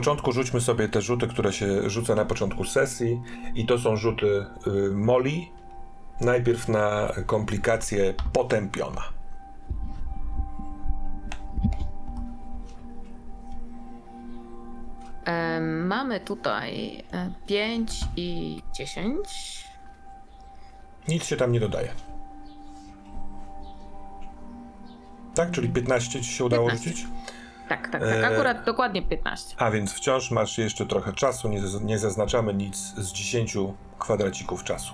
Początku rzućmy sobie te rzuty, które się rzuca na początku sesji. I to są rzuty y, Moli. Najpierw na komplikację potępiona. Mamy tutaj 5 i 10. Nic się tam nie dodaje. Tak, czyli 15 ci się udało 15. rzucić? Tak, tak, tak. E, Akurat dokładnie 15. A więc wciąż masz jeszcze trochę czasu, nie, nie zaznaczamy nic z 10 kwadracików czasu.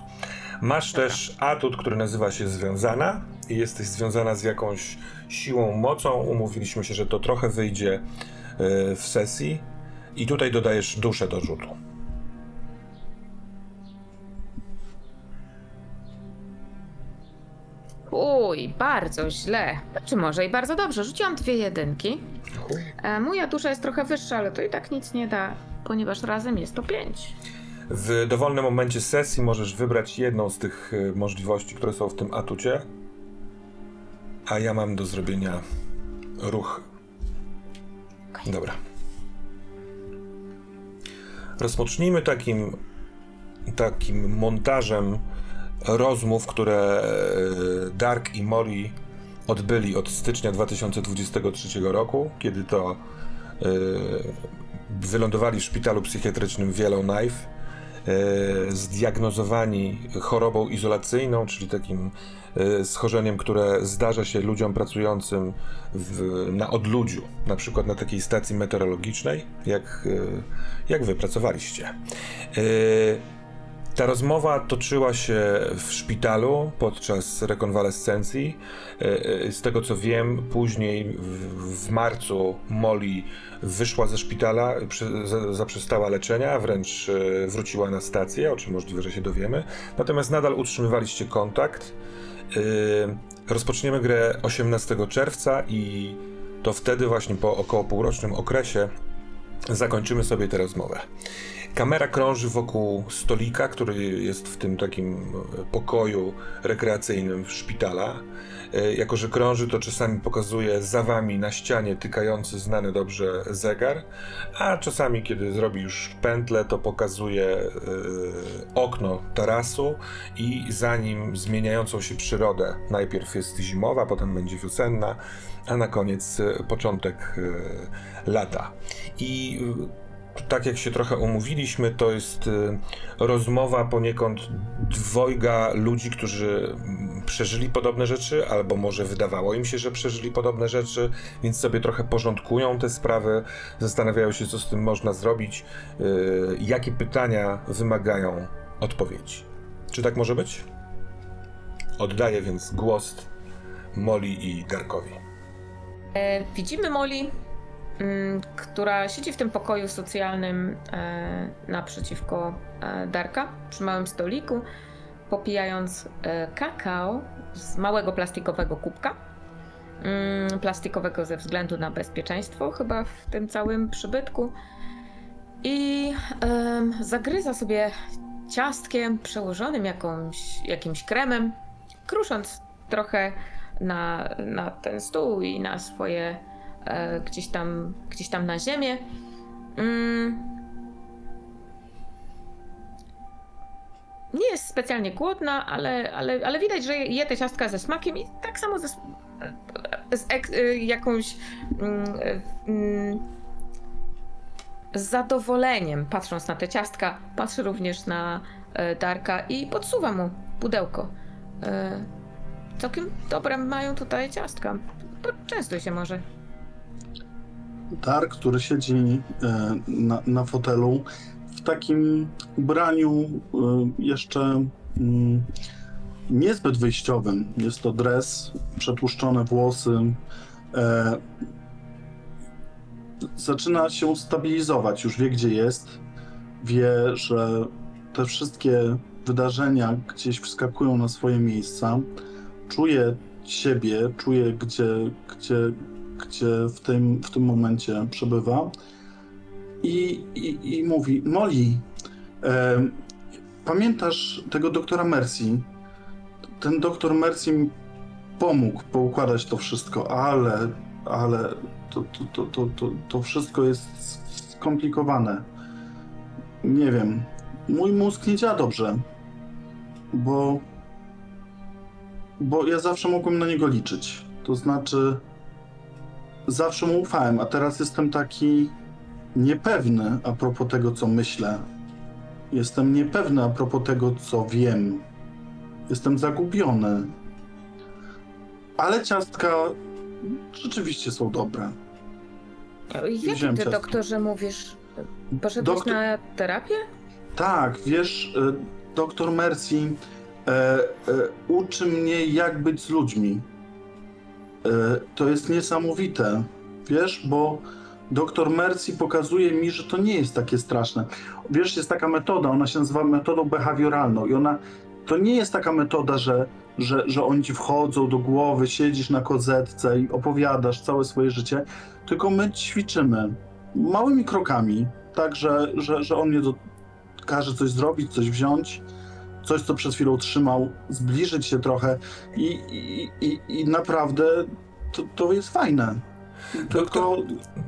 Masz Dobra. też atut, który nazywa się związana i jesteś związana z jakąś siłą, mocą. Umówiliśmy się, że to trochę wyjdzie e, w sesji i tutaj dodajesz duszę do rzutu. Uj, bardzo źle. Czy może i bardzo dobrze. Rzuciłam dwie jedynki. E, moja dusza jest trochę wyższa, ale to i tak nic nie da, ponieważ razem jest to 5. W dowolnym momencie sesji możesz wybrać jedną z tych e, możliwości, które są w tym atucie, a ja mam do zrobienia ruch. Dobra. Rozpocznijmy takim, takim montażem rozmów, które e, Dark i Molly odbyli od stycznia 2023 roku, kiedy to e, wylądowali w szpitalu psychiatrycznym w Yellowknife, e, zdiagnozowani chorobą izolacyjną, czyli takim schorzeniem, które zdarza się ludziom pracującym w, na odludziu, na przykład na takiej stacji meteorologicznej, jak, jak wy pracowaliście. Ta rozmowa toczyła się w szpitalu podczas rekonwalescencji. E, e, Z tego co wiem, później w, marcu Molly wyszła ze szpitala, zaprzestała leczenia, wręcz e, wróciła na stację, o czym możliwe, że się dowiemy. Natomiast nadal utrzymywaliście kontakt. Rozpoczniemy grę 18 czerwca i to wtedy właśnie po około półrocznym okresie zakończymy sobie tę rozmowę. Kamera krąży wokół stolika, który jest w tym takim e, pokoju rekreacyjnym szpitala. E, Jako, że krąży, to czasami pokazuje za wami na ścianie tykający znany dobrze zegar, a czasami, kiedy zrobi już pętlę, to pokazuje e, okno tarasu i za nim zmieniającą się przyrodę. Najpierw jest zimowa, potem będzie wiosenna, a na koniec początek lata. I tak jak się trochę umówiliśmy, to jest y, rozmowa poniekąd dwojga ludzi, którzy mm, przeżyli podobne rzeczy, albo może wydawało im się, że przeżyli podobne rzeczy, więc sobie trochę porządkują te sprawy, zastanawiają się, co z tym można zrobić, y, jakie pytania wymagają odpowiedzi. Czy tak może być? Oddaję więc głos Molly i Darkowi. E, widzimy mm, która siedzi w tym pokoju socjalnym e, naprzeciwko e, Darka, przy małym stoliku, popijając e, kakao z małego plastikowego kubka. Mm, plastikowego ze względu na bezpieczeństwo, chyba w tym całym przybytku. I zagryza sobie ciastkiem przełożonym jakąś, jakimś kremem, krusząc trochę na, na ten stół i na swoje e, gdzieś tam gdzieś tam na ziemię. Mm. Nie jest specjalnie głodna, ale, ale, ale widać, że je te ciastka ze smakiem i tak samo ze, z ek, y, jakąś mm, mm, z zadowoleniem patrząc na te ciastka, patrzy również na e, Darka i podsuwa mu pudełko. E, całkiem dobre mają tutaj ciastka. Częstuj się może. Dark, który siedzi e, na, na fotelu w takim ubraniu e, jeszcze mm, niezbyt wyjściowym. Jest to dres, przetłuszczone włosy. E, zaczyna się stabilizować, już wie gdzie jest. Wie, że te wszystkie wydarzenia gdzieś wskakują na swoje miejsca. Czuje siebie, czuje gdzie, gdzie, gdzie w tym, w tym momencie przebywa. I, i, i mówi: Molly, e, pamiętasz tego doktora Mercy? Ten doktor Mercy mi pomógł poukładać to wszystko, ale, ale to, to, to, to, to wszystko jest skomplikowane. Nie wiem. Mój mózg nie działa dobrze, bo bo ja zawsze mogłem na niego liczyć. To znaczy, zawsze mu ufałem, a teraz jestem taki niepewny a propos tego, co myślę. Jestem niepewny a propos tego, co wiem. Jestem zagubiony. Ale ciastka rzeczywiście są dobre. Jakim Wziąłem ty, ciastko. doktorze, mówisz? Poszedłeś Doktor- na terapię? Tak, wiesz, y, doktor Mercy e, e, uczy mnie, jak być z ludźmi. E, to jest niesamowite, wiesz, bo doktor Mercy pokazuje mi, że to nie jest takie straszne. Wiesz, jest taka metoda, ona się nazywa metodą behawioralną i ona to nie jest taka metoda, że, że, że oni ci wchodzą do głowy, siedzisz na kozetce i opowiadasz całe swoje życie, tylko my ćwiczymy małymi krokami, tak, że, że, że on mnie do, każe coś zrobić, coś wziąć, coś, co przed chwilą trzymał, zbliżyć się trochę i, i, i, i naprawdę to, to jest fajne. Tylko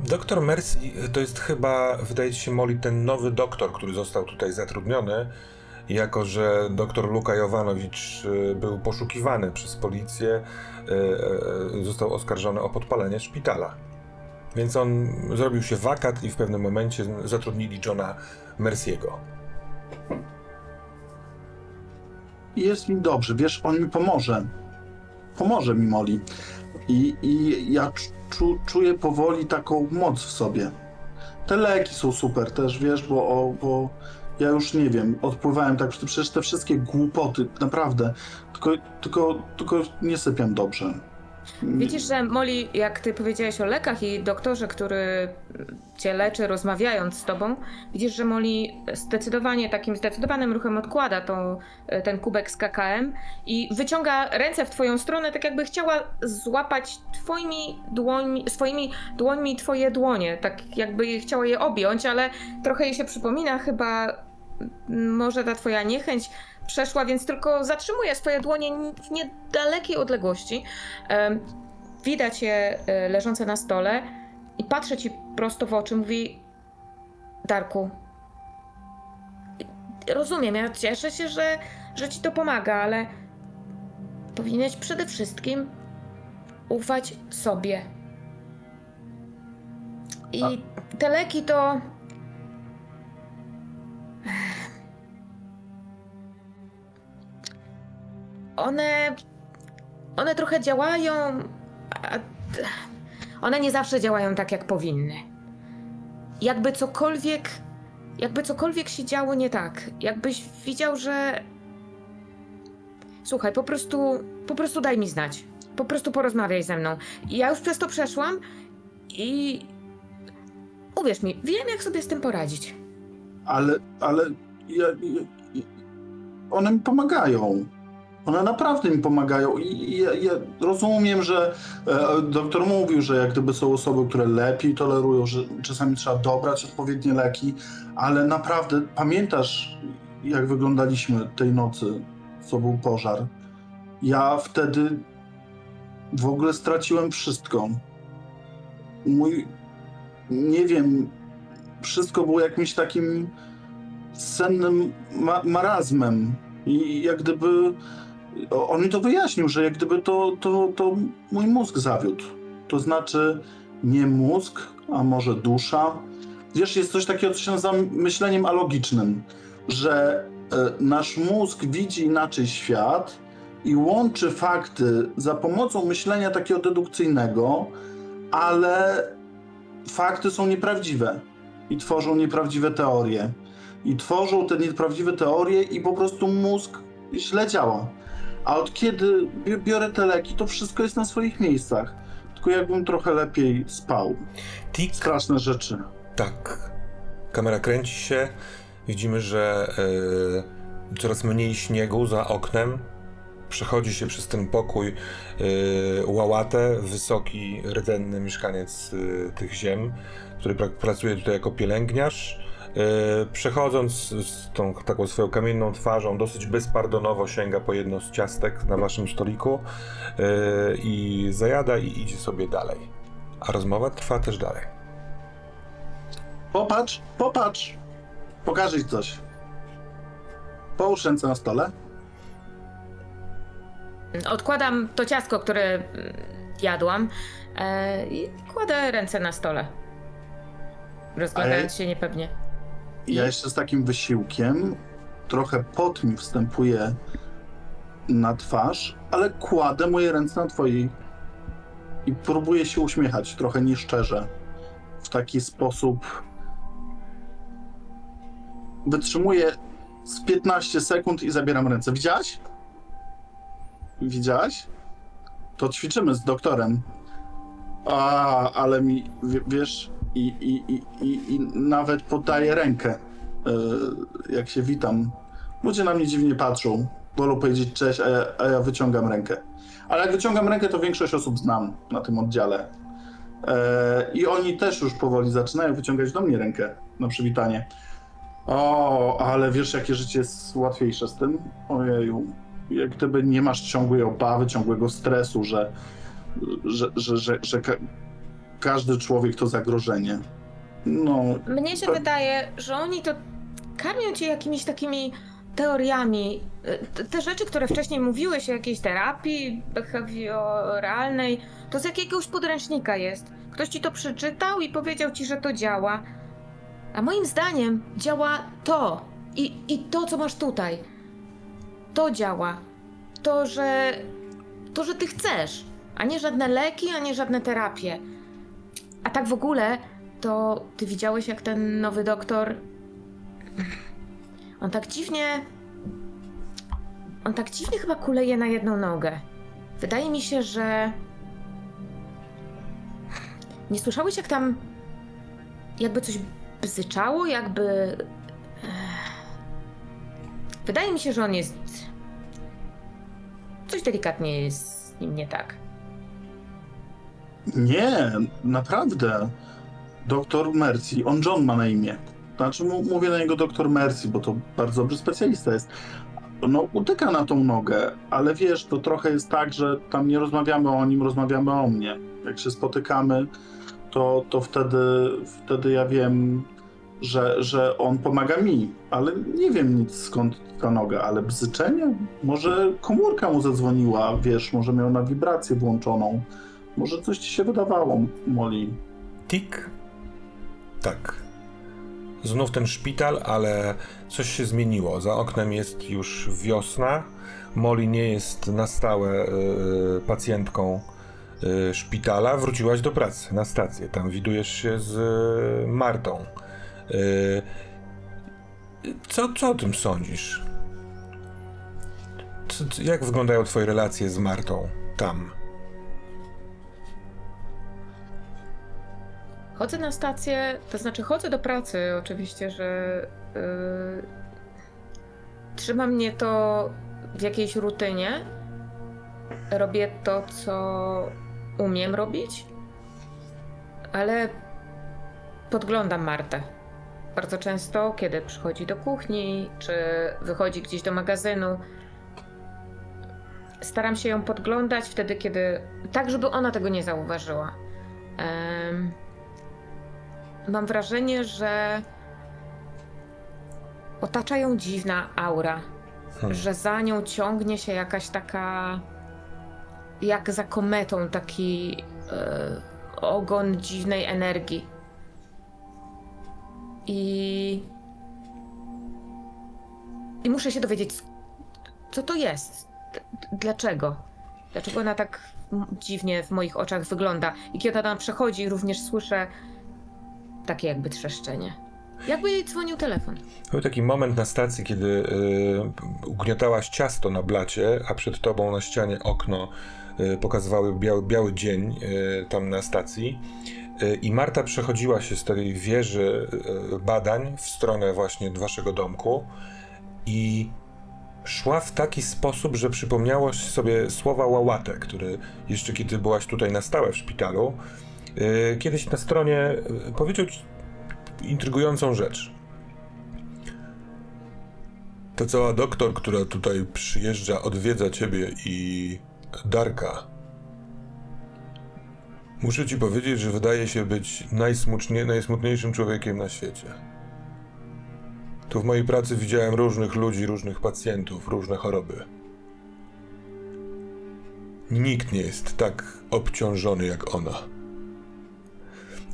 Doktor Mercy to jest chyba, wydaje się, Molly, ten nowy doktor, który został tutaj zatrudniony, jako że doktor Luka Jovanowicz y, był poszukiwany przez policję, y, y, został oskarżony o podpalenie szpitala. Więc on zrobił się wakat i w pewnym momencie zatrudnili Johna Merciego. Jest mi dobrze, wiesz, on mi pomoże. Pomoże mi Moli. I, i ja czu, czuję powoli taką moc w sobie. Te leki są super też, wiesz, bo, o, bo ja już nie wiem, odpływałem tak, przecież te wszystkie głupoty, naprawdę, tylko, tylko, tylko nie sypiam dobrze. Widzisz, że Molly, jak ty powiedziałeś o lekach i doktorze, który cię leczy, rozmawiając z tobą, widzisz, że Molly zdecydowanie, takim zdecydowanym ruchem odkłada tą, ten kubek z KKM i wyciąga ręce w twoją stronę, tak jakby chciała złapać twoimi dłońmi, swoimi dłońmi twoje dłonie, tak jakby chciała je objąć, ale trochę jej się przypomina chyba może ta twoja niechęć przeszła, więc tylko zatrzymuje swoje dłonie w niedalekiej odległości. Widać je e, leżące na stole i patrzy ci prosto w oczy, mówi Darku, rozumiem, ja cieszę się, że, że ci to pomaga, ale powinieneś przede wszystkim ufać sobie. I te leki to... One... One trochę działają, a one nie zawsze działają tak, jak powinny. Jakby cokolwiek, jakby cokolwiek się działo nie tak, jakbyś widział, że. Słuchaj, po prostu, po prostu daj mi znać. Po prostu porozmawiaj ze mną. Ja już przez to przeszłam i. Uwierz mi, wiem, jak sobie z tym poradzić. Ale, ale ja, ja, one mi pomagają. One naprawdę mi pomagają i ja, ja rozumiem, że e, doktor mówił, że jak gdyby są osoby, które lepiej tolerują, że czasami trzeba dobrać odpowiednie leki, ale naprawdę pamiętasz, jak wyglądaliśmy tej nocy, co był pożar? Ja wtedy w ogóle straciłem wszystko. Mój, nie wiem, wszystko było jakimś takim sennym ma marazmem. I jak gdyby, on mi to wyjaśnił, że jak gdyby to, to, to mój mózg zawiódł. To znaczy nie mózg, a może dusza. Wiesz, jest coś takiego, co się nazywa myśleniem alogicznym, że e, nasz mózg widzi inaczej świat i łączy fakty za pomocą myślenia takiego dedukcyjnego, ale fakty są nieprawdziwe i tworzą nieprawdziwe teorie. I tworzą te nieprawdziwe teorie i po prostu mózg źle działa. A od kiedy bi- biorę te leki, to wszystko jest na swoich miejscach. Tylko jakbym trochę lepiej spał. Tik, Straszne rzeczy. tak. Kamera kręci się. Widzimy, że e, coraz mniej śniegu za oknem. Przechodzi się przez ten pokój e, Łałatę, wysoki, rdzenny mieszkaniec e, tych ziem, który pra- pracuje tutaj jako pielęgniarz. E, Przechodząc z tą taką swoją kamienną twarzą, dosyć bezpardonowo sięga po jedno z ciastek na waszym stoliku e, i zajada i idzie sobie dalej. A rozmowa trwa też dalej. Popatrz, popatrz. Pokażę ci coś. Połóż ręce na stole. Odkładam to ciastko, które mm, jadłam e, i kładę ręce na stole. Rozglądając się niepewnie. Ja jeszcze z takim wysiłkiem, trochę pot mi wstępuje na twarz, ale kładę moje ręce na twojej i próbuję się uśmiechać trochę nieszczerze. W taki sposób wytrzymuję z 15 sekund i zabieram ręce. Widziałaś? Widziałaś? To ćwiczymy z doktorem. A, ale mi, w- wiesz, i, i, i, i, nawet podaję rękę, e, jak się witam. Ludzie na mnie dziwnie patrzą, wolą powiedzieć cześć, a ja, a ja wyciągam rękę. Ale jak wyciągam rękę, to większość osób znam na tym oddziale. E, I oni też już powoli zaczynają wyciągać do mnie rękę na przywitanie. O, ale wiesz, jakie życie jest łatwiejsze z tym? Ojeju. Jak gdyby nie masz ciągłej obawy, ciągłego stresu, że, że, że, że, że każdy człowiek to zagrożenie. No, Mnie się To- wydaje, że oni to karmią cię jakimiś takimi teoriami. Te, te rzeczy, które wcześniej mówiłeś o jakiejś terapii behawioralnej, to z jakiegoś podręcznika jest. Ktoś ci to przeczytał i powiedział ci, że to działa. A moim zdaniem działa to. I, i to, co masz tutaj. To działa. To, że. To, że ty chcesz. A nie żadne leki, a nie żadne terapie. A tak w ogóle, to ty widziałeś, jak ten nowy doktor. On tak dziwnie. On tak dziwnie chyba kuleje na jedną nogę. Wydaje mi się, że. Nie słyszałeś, jak tam. Jakby coś bzyczało, jakby. Wydaje mi się, że on jest. Coś delikatnie jest z nim nie tak. Nie, naprawdę. Doktor Mercy, on John ma na imię. Znaczy, mówię na niego doktor Mercy, bo to bardzo dobry specjalista jest. No, utyka na tą nogę, ale wiesz, to trochę jest tak, że tam nie rozmawiamy o nim, rozmawiamy o mnie. Jak się spotykamy, to, to wtedy, wtedy ja wiem, że, że on pomaga mi, ale nie wiem nic skąd ta noga, ale bzyczenie? Może komórka mu zadzwoniła, wiesz, może miał na wibrację włączoną. Może coś ci się wydawało, Molly. Tik. Tak. Znów ten szpital, ale coś się zmieniło. Za oknem jest już wiosna. Molly nie jest na stałe y, pacjentką y, szpitala. Wróciłaś do pracy na stację. Tam widujesz się z y, Martą. Co, co o tym sądzisz? Co, jak wyglądają twoje relacje z Martą tam? Chodzę na stację, to znaczy chodzę do pracy, oczywiście, że yy, trzyma mnie to w jakiejś rutynie. Robię to, co umiem robić, ale podglądam Martę. Bardzo często, kiedy przychodzi do kuchni, czy wychodzi gdzieś do magazynu. staram się ją podglądać wtedy, kiedy. tak, żeby ona tego nie zauważyła. Em, mam wrażenie, że otacza ją dziwna aura, Hmm. że za nią ciągnie się jakaś taka. jak za kometą, taki e, ogon dziwnej energii. I. I muszę się dowiedzieć, co to jest. Dlaczego? Dlaczego ona tak dziwnie w moich oczach wygląda? I kiedy ona przechodzi, również słyszę takie jakby trzeszczenie. Jakby jej dzwonił telefon. Był taki moment na stacji, kiedy y, ugniatałaś ciasto na blacie, a przed tobą na ścianie okno y, pokazywały biały, biały dzień y, tam na stacji. Y, I Marta przechodziła się z tej wieży y, badań w stronę właśnie waszego domku i szła w taki sposób, że przypomniało sobie słowa Łałatę, który jeszcze kiedy byłaś tutaj na stałe w szpitalu, kiedyś na stronie y, powiedział intrygującą rzecz. Ta cała doktor, która tutaj przyjeżdża, odwiedza ciebie i Darka. Muszę ci powiedzieć, że wydaje się być najsmutniejszym człowiekiem na świecie. Tu w mojej pracy widziałem różnych ludzi, różnych pacjentów, różne choroby. Nikt nie jest tak obciążony jak ona.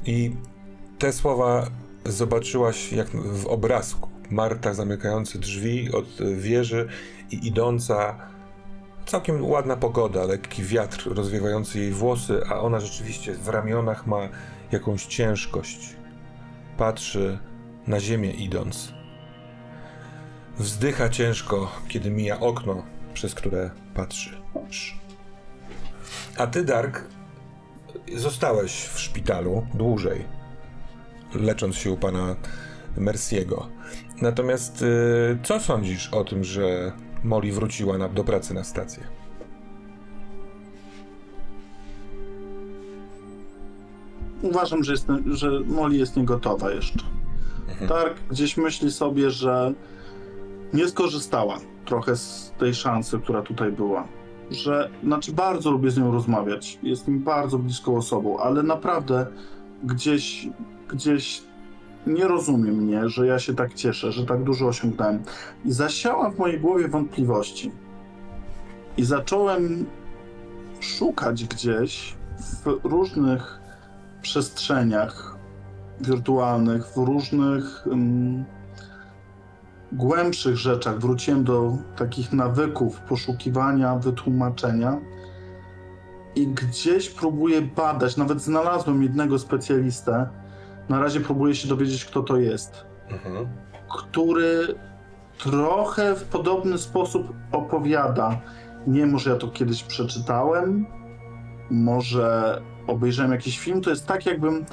I te słowa zobaczyłaś jak w obrazku. Marta zamykająca drzwi od wieży i idąca. Całkiem ładna pogoda, lekki wiatr rozwiewający jej włosy, a ona rzeczywiście w ramionach ma jakąś ciężkość. Patrzy na ziemię idąc. Wzdycha ciężko, kiedy mija okno, przez które patrzy. A ty, Dark, zostałeś w szpitalu dłużej lecząc się u pana Merciego. Natomiast y, co sądzisz o tym, że Molly wróciła na, do pracy na stację? Uważam, że, jest, że Molly jest niegotowa jeszcze. Dark gdzieś myśli sobie, że nie skorzystała trochę z tej szansy, która tutaj była. Że, znaczy bardzo lubię z nią rozmawiać, jest mi bardzo bliską osobą, ale naprawdę gdzieś, gdzieś nie rozumie mnie, że ja się tak cieszę, że tak dużo osiągnąłem. I zasiała w mojej głowie wątpliwości. I zacząłem szukać gdzieś w różnych przestrzeniach wirtualnych, w różnych um, głębszych rzeczach. Wróciłem do takich nawyków poszukiwania, wytłumaczenia i gdzieś próbuję badać. Nawet znalazłem jednego specjalistę. Na razie próbuję się dowiedzieć, kto to jest, Mhm. który trochę w podobny sposób opowiada. Nie, może ja to kiedyś przeczytałem, może obejrzałem jakiś film. To jest tak, jakbym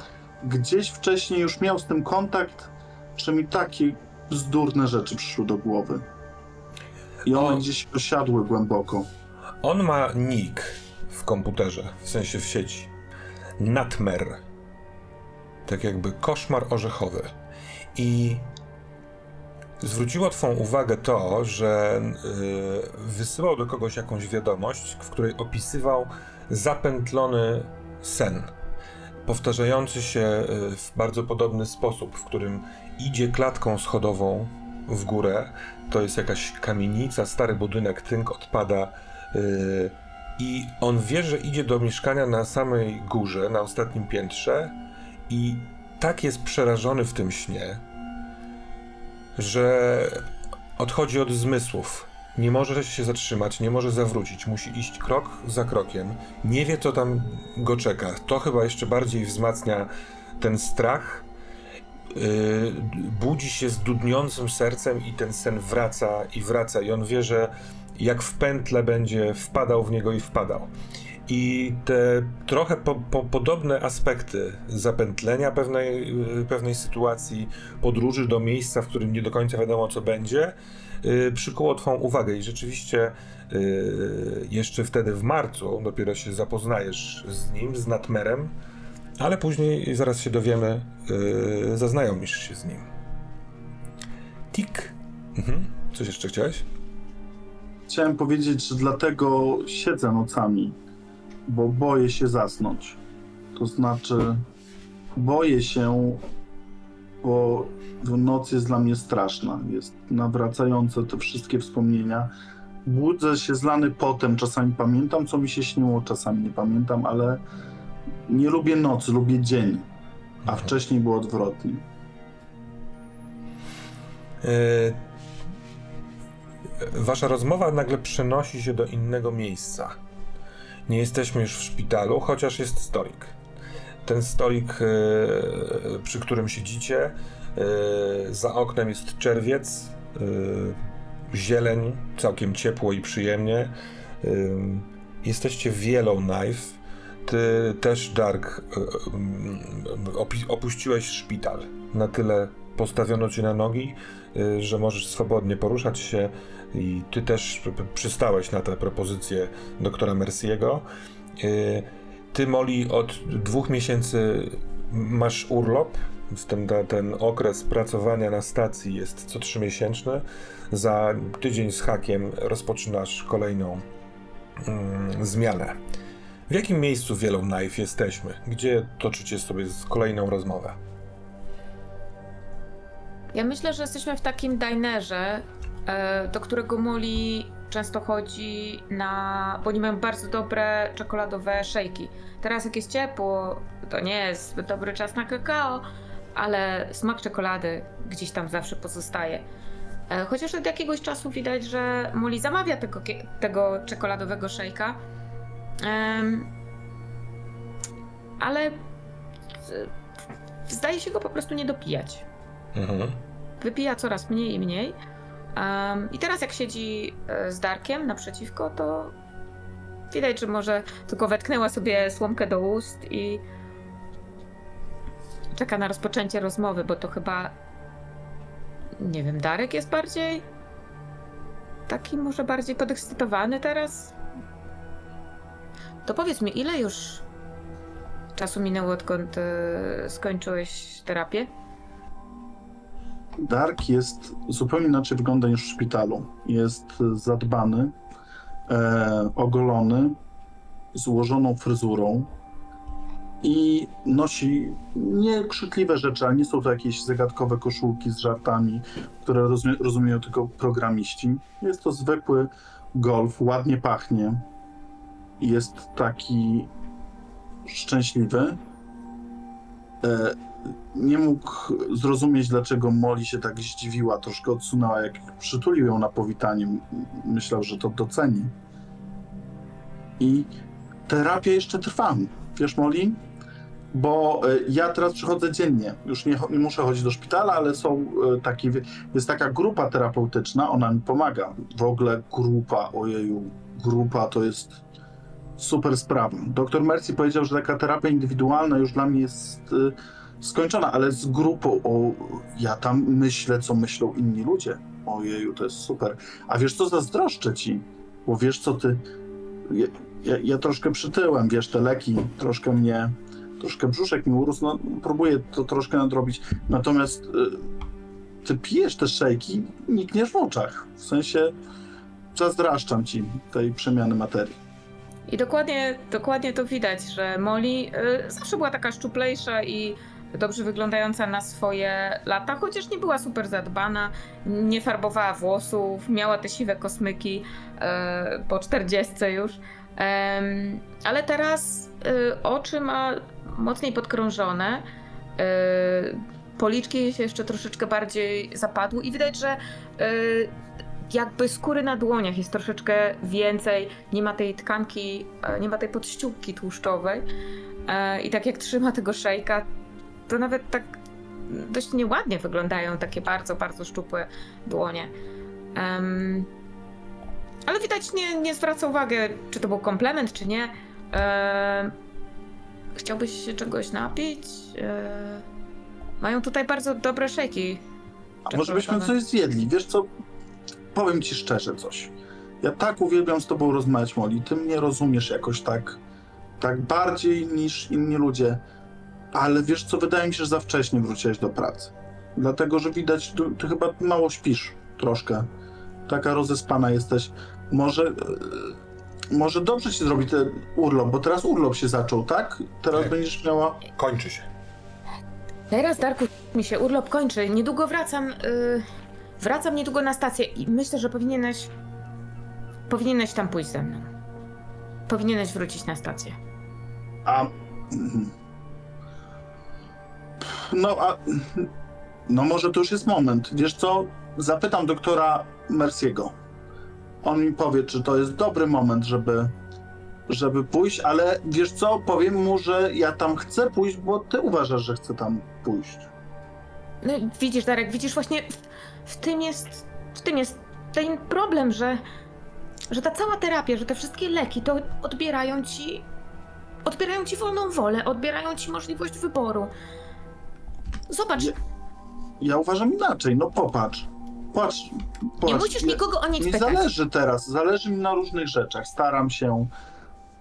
gdzieś wcześniej już miał z tym kontakt, że mi takie bzdurne rzeczy przyszły do głowy. I one O. gdzieś osiadły głęboko. On ma nick w komputerze, w sensie w sieci. Natmer. Tak jakby koszmar orzechowy. I zwróciło Twą uwagę to, że yy, wysyłał do kogoś jakąś wiadomość, w której opisywał zapętlony sen. Powtarzający się y, w bardzo podobny sposób, w którym idzie klatką schodową w górę. To jest jakaś kamienica, stary budynek, tynk odpada. y, I on wie, że idzie do mieszkania na samej górze, na ostatnim piętrze, i tak jest przerażony w tym śnie, że odchodzi od zmysłów. Nie może się zatrzymać, nie może zawrócić, musi iść krok za krokiem. Nie wie, co tam go czeka. To chyba jeszcze bardziej wzmacnia ten strach. Yy, budzi się z dudniącym sercem i ten sen wraca i wraca. I on wie, że jak w pętle będzie wpadał w niego i wpadał. I te trochę po, po, podobne aspekty zapętlenia pewnej, yy, pewnej sytuacji, podróży do miejsca, w którym nie do końca wiadomo, co będzie, yy, przykuło Twą uwagę. I rzeczywiście yy, jeszcze wtedy w marcu dopiero się zapoznajesz z nim, z Natmerem, ale później zaraz się dowiemy, yy, zaznajomisz się z nim. Tik. Mhm. Coś jeszcze chciałeś? chciałem powiedzieć, że dlatego siedzę nocami, bo boję się zasnąć. To znaczy, boję się, bo noc jest dla mnie straszna. Jest nawracające te wszystkie wspomnienia. Budzę się zlany potem, czasami pamiętam, co mi się śniło, czasami nie pamiętam, ale nie lubię nocy, lubię dzień, a Mhm. wcześniej było odwrotnie. E, Wasza rozmowa nagle przenosi się do innego miejsca. Nie jesteśmy już w szpitalu, chociaż jest stolik. Ten stolik, e, przy którym siedzicie, e, za oknem jest czerwiec, e, zieleń, całkiem ciepło i przyjemnie. Jesteście w Yellowknife. Ty też, Dark, opuściłeś szpital. Na tyle postawiono cię na nogi, że możesz swobodnie poruszać się i ty też przystałeś na tę propozycję doktora Merciego. Y, Ty, Molly, od dwóch miesięcy masz urlop, ten, ten okres pracowania na stacji jest co trzymiesięczny. Za tydzień z hakiem rozpoczynasz kolejną mm, zmianę. W jakim miejscu w Yellowknife jesteśmy? Gdzie toczycie sobie kolejną rozmowę? Ja myślę, że jesteśmy w takim dinerze, do którego Molly często chodzi na. bo oni mają bardzo dobre czekoladowe szejki. Teraz, jak jest ciepło, to nie jest dobry czas na kakao, ale smak czekolady gdzieś tam zawsze pozostaje. E, Chociaż od jakiegoś czasu widać, że Molly zamawia tego, tego czekoladowego szejka. Ale e, zdaje się go po prostu nie dopijać Mhm. wypija coraz mniej i mniej. Um, I teraz jak siedzi e, z Darkiem naprzeciwko, to widać, że może tylko wetknęła sobie słomkę do ust i czeka na rozpoczęcie rozmowy, bo to chyba nie wiem, Darek jest bardziej taki może bardziej podekscytowany teraz. To powiedz mi, ile już czasu minęło, odkąd e, skończyłeś terapię? Dark jest zupełnie inaczej wygląda niż w szpitalu. Jest zadbany, e, ogolony, złożoną fryzurą i nosi niekrzykliwe rzeczy, ale nie są to jakieś zagadkowe koszulki z żartami, które rozumie, rozumieją tylko programiści. Jest to zwykły golf, ładnie pachnie. Jest taki szczęśliwy. E, nie mógł zrozumieć, dlaczego Molly się tak zdziwiła, troszkę odsunęła, jak przytulił ją na powitanie. Myślał, że to doceni. I terapia jeszcze trwa. Wiesz, Molly? Bo e, ja teraz przychodzę dziennie. Już nie, nie muszę chodzić do szpitala, ale są e, takie, jest taka grupa terapeutyczna, ona mi pomaga. W ogóle grupa, ojeju, grupa to jest super sprawa. Doktor Mercy powiedział, że taka terapia indywidualna już dla mnie jest e, skończona, ale z grupą, o, ja tam myślę, co myślą inni ludzie. Ojeju, to jest super. A wiesz co, zazdroszczę ci, bo wiesz co ty, ja, ja, ja troszkę przytyłem, wiesz, te leki troszkę mnie, troszkę brzuszek mi urósł, no próbuję to troszkę nadrobić, natomiast y, ty pijesz te szejki, nikniesz w oczach, w sensie zazdraszczam ci tej przemiany materii. I dokładnie, dokładnie to widać, że Molly y, zawsze była taka szczuplejsza i dobrze wyglądająca na swoje lata, chociaż nie była super zadbana, nie farbowała włosów, miała te siwe kosmyki y, po 40 już. Em, ale teraz y, oczy ma mocniej podkrążone, y, policzki się jeszcze troszeczkę bardziej zapadły i widać, że y, jakby skóry na dłoniach jest troszeczkę więcej, nie ma tej tkanki, e, nie ma tej podściółki tłuszczowej. E, I tak jak trzyma tego szejka, to nawet tak dość nieładnie wyglądają takie bardzo, bardzo szczupłe dłonie. Em, ale widać, nie, nie zwraca uwagi, czy to był komplement, czy nie. E, chciałbyś się czegoś napić? E, mają tutaj bardzo dobre szejki. A może byśmy coś zjedli? Wiesz co, powiem ci szczerze coś. Ja tak uwielbiam z tobą rozmawiać, Molly. Ty mnie rozumiesz jakoś tak, tak bardziej niż inni ludzie. Ale wiesz co, wydaje mi się, że za wcześnie wróciłeś do pracy. Dlatego, że widać, ty, ty chyba mało śpisz troszkę. Taka rozespana jesteś. Może, e, może dobrze ci zrobi ten urlop, bo teraz urlop się zaczął, tak? Teraz Tak. będziesz miała. Kończy się. Teraz, Darku, mi się urlop kończy. Niedługo wracam. y, wracam niedługo na stację i myślę, że powinieneś. Powinieneś tam pójść ze mną. Powinieneś wrócić na stację. A. No, a. No, może to już jest moment. Wiesz co? Zapytam doktora Merciego. On mi powie, czy to jest dobry moment, żeby, żeby pójść, ale wiesz co? Powiem mu, że ja tam chcę pójść, bo ty uważasz, że chcę tam pójść. No widzisz, Darek, widzisz właśnie w, w tym jest. W tym jest ten problem, że. Że ta cała terapia, że te wszystkie leki to odbierają ci. Odbierają ci wolną wolę, odbierają ci możliwość wyboru. Zobacz, Nie, Ja uważam inaczej. No popatrz. Patrz. nie patrz. musisz nikogo o nic Mi pytać. zależy teraz, zależy mi na różnych rzeczach. Staram się,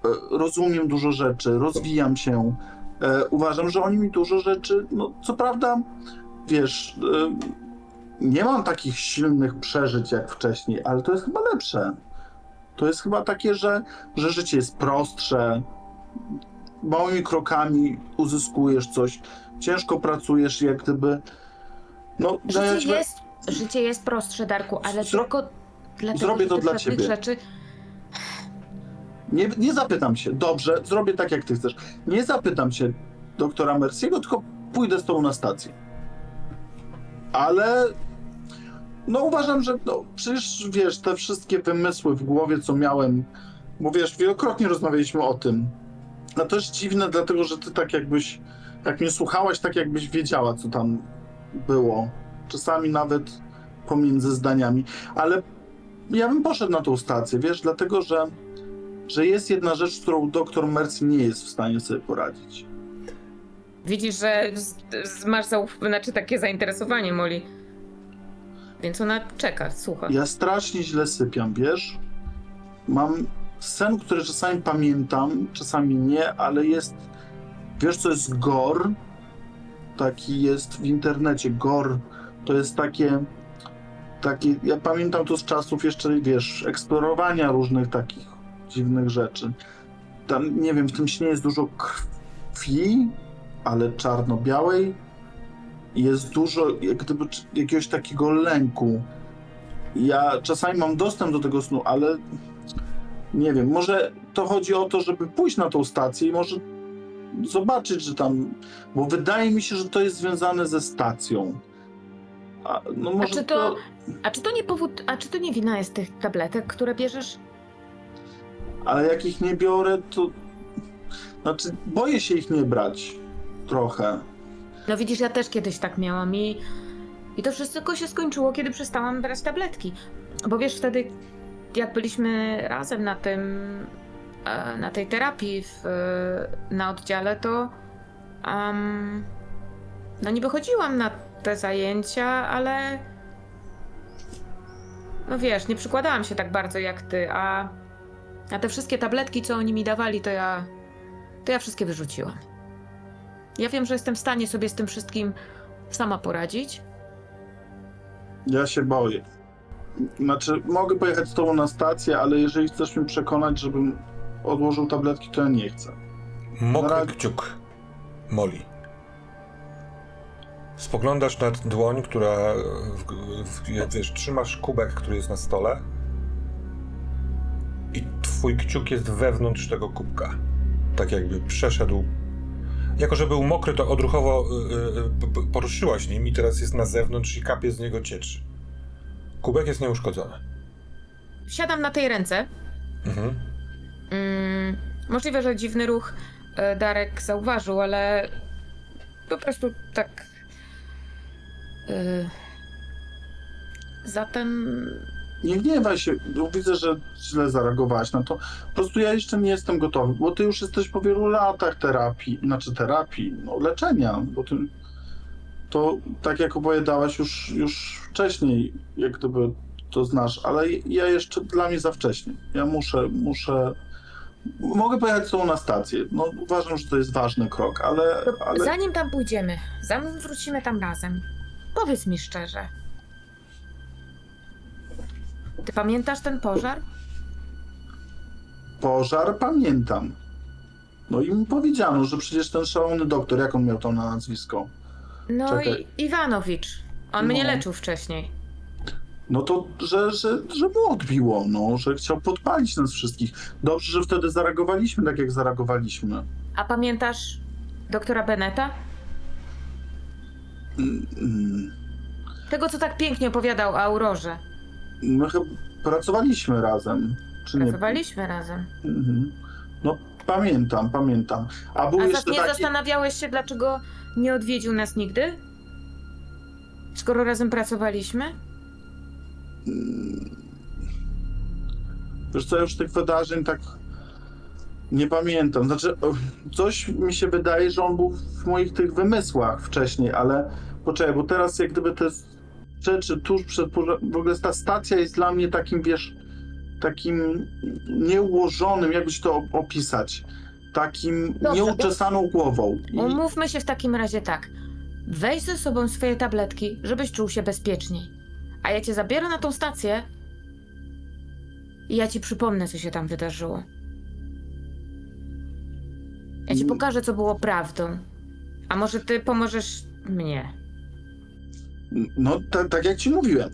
e, rozumiem dużo rzeczy, rozwijam się. E, Uważam, że oni mi dużo rzeczy, no co prawda, wiesz, e, nie mam takich silnych przeżyć jak wcześniej, ale to jest chyba lepsze. To jest chyba takie, że, że życie jest prostsze. Małymi krokami uzyskujesz coś, ciężko pracujesz, jak gdyby. No, Życie we- jest, życie jest prostsze, Darku, ale Zro- tylko dlatego, zrobię to dla ciebie. rzeczy Nie, nie zapytam się, dobrze, zrobię tak jak ty chcesz. Nie zapytam się doktora Merciego, tylko pójdę z tobą na stację. Ale no uważam, że no, przecież wiesz, te wszystkie wymysły w głowie, co miałem, bo wiesz, wielokrotnie rozmawialiśmy o tym. A to jest dziwne, dlatego że ty tak jakbyś, jak mnie słuchałaś, tak jakbyś wiedziała, co tam było. Czasami nawet pomiędzy zdaniami, ale ja bym poszedł na tą stację, wiesz, dlatego że że jest jedna rzecz, z którą doktor Mercy nie jest w stanie sobie poradzić. widzisz, że z, z, masz zauf- znaczy takie zainteresowanie Molly. Więc ona czeka, słucha. Ja strasznie źle sypiam, wiesz? Mam sen, który czasami pamiętam, czasami nie, ale jest. Wiesz, co jest GOR? Taki jest w internecie. GOR to jest takie. takie ja pamiętam to z czasów jeszcze, wiesz, eksplorowania różnych takich dziwnych rzeczy. Tam, nie wiem, w tym śnie jest dużo krwi, ale czarno-białej. Jest dużo jak gdyby jakiegoś takiego lęku. Ja czasami mam dostęp do tego snu, ale nie wiem, może to chodzi o to, żeby pójść na tą stację i może zobaczyć, że tam. Bo wydaje mi się, że to jest związane ze stacją. A, no może czy to- A czy to nie powód, a czy to nie wina jest tych tabletek, które bierzesz? Ale jak ich nie biorę, to. Znaczy, boję się ich nie brać. Trochę. No widzisz, ja też kiedyś tak miałam i, i to wszystko się skończyło, kiedy przestałam brać tabletki. Bo wiesz, wtedy jak byliśmy razem na tym, e, na tej terapii w, na oddziale, to um, no nie wychodziłam na te zajęcia, ale no wiesz, nie przykładałam się tak bardzo jak ty, a, a te wszystkie tabletki, co oni mi dawali, to ja, to ja wszystkie wyrzuciłam. Ja wiem, że jestem w stanie sobie z tym wszystkim sama poradzić. Ja się boję. Znaczy, mogę pojechać z tobą na stację, ale jeżeli chcesz mnie przekonać, żebym odłożył tabletki, to ja nie chcę. Mokry kciuk. Molly. Spoglądasz na dłoń, która. W, w, wiesz, trzymasz kubek, który jest na stole. I twój kciuk jest wewnątrz tego kubka. Tak jakby przeszedł. Jako, że był mokry, to odruchowo y, y, poruszyłaś nim i teraz jest na zewnątrz i kapie z niego ciecz. Kubek jest nieuszkodzony. Siadam na tej ręce. Mhm. Mm, możliwe, że dziwny ruch e, Darek zauważył, ale po prostu tak. E, zatem. Nie gniewaj się, bo widzę, że źle zareagowałaś na to. Po prostu ja jeszcze nie jestem gotowy, bo ty już jesteś po wielu latach terapii, znaczy terapii, no leczenia, bo ty to tak jak opowiadałaś już, już wcześniej, jak gdyby to znasz, ale ja jeszcze dla mnie za wcześnie. Ja muszę, muszę. Mogę pojechać z tobą na stację. No uważam, że to jest ważny krok, ale. To ale... Zanim tam pójdziemy, zanim wrócimy tam razem, powiedz mi szczerze. Ty pamiętasz ten pożar? pożar pamiętam. No i mi powiedziano, że przecież ten szalony doktor, jak on miał tam na nazwisko? No Czekaj. i Iwanowicz. On mnie No. leczył wcześniej. No to, że, że, że mu odbiło, no, że chciał podpalić nas wszystkich. Dobrze, że wtedy zareagowaliśmy tak, jak zareagowaliśmy. A pamiętasz doktora Beneta? Mm, mm. Tego, co tak pięknie opowiadał o Aurorze. My chyba pracowaliśmy razem, czy nie? Pracowaliśmy razem. Mhm. No pamiętam, pamiętam. A był A jeszcze nie taki... zastanawiałeś się, dlaczego nie odwiedził nas nigdy? Skoro razem pracowaliśmy? Wiesz co, już tych wydarzeń tak nie pamiętam. Znaczy, coś mi się wydaje, że on był w moich tych wymysłach wcześniej, ale poczekaj, bo teraz jak gdyby te rzeczy tuż przed w ogóle ta stacja jest dla mnie takim, wiesz, takim nieułożonym, jakbyś to op- opisać, takim Dobrze, nieuczesaną głową. I- Umówmy się w takim razie tak. Weź ze sobą swoje tabletki, żebyś czuł się bezpieczniej. A ja cię zabiorę na tą stację i ja ci przypomnę, co się tam wydarzyło. Ja ci Mm. pokażę, co było prawdą. A może ty pomożesz mnie? No, ta, tak jak ci mówiłem,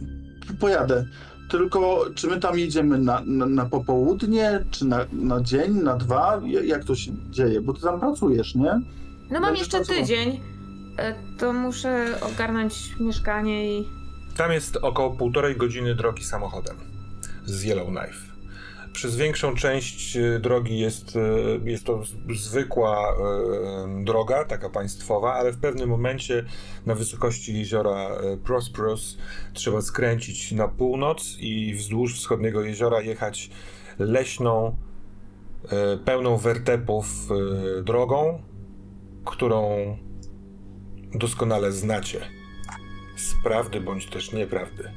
pojadę. Tylko czy my tam jedziemy na, na, na popołudnie, czy na, na dzień, na dwa? Ja- Jak to się dzieje? Bo ty tam pracujesz, nie? No mam Będziesz jeszcze pracował. tydzień. E, To muszę ogarnąć mieszkanie i... Tam jest około półtorej godziny drogi samochodem z Yellowknife. Przez większą część e, drogi jest, e, jest to zwykła droga, taka państwowa, ale w pewnym momencie na wysokości jeziora Prosperous trzeba skręcić na północ i wzdłuż wschodniego jeziora jechać leśną, pełną wertepów drogą, którą doskonale znacie z prawdy bądź też nieprawdy.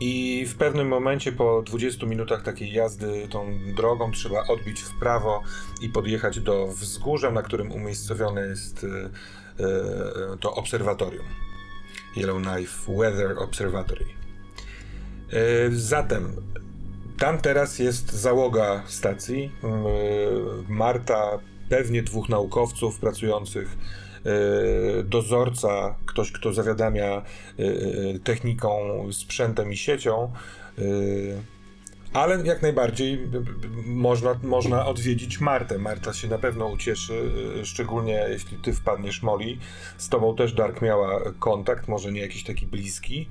I w pewnym momencie po 20 minutach takiej jazdy tą drogą trzeba odbić w prawo i podjechać do wzgórza, na którym umiejscowione jest e, e, to obserwatorium. Yellowknife Weather Observatory. E, Zatem tam teraz jest załoga stacji. Marta, pewnie dwóch naukowców pracujących dozorca, ktoś, kto zawiadamia e, e, techniką, sprzętem i siecią. e, Ale jak najbardziej można, można odwiedzić Martę. Marta się na pewno ucieszy, e, szczególnie jeśli ty wpadniesz Molly. Z tobą też Dark miała kontakt, może nie jakiś taki bliski.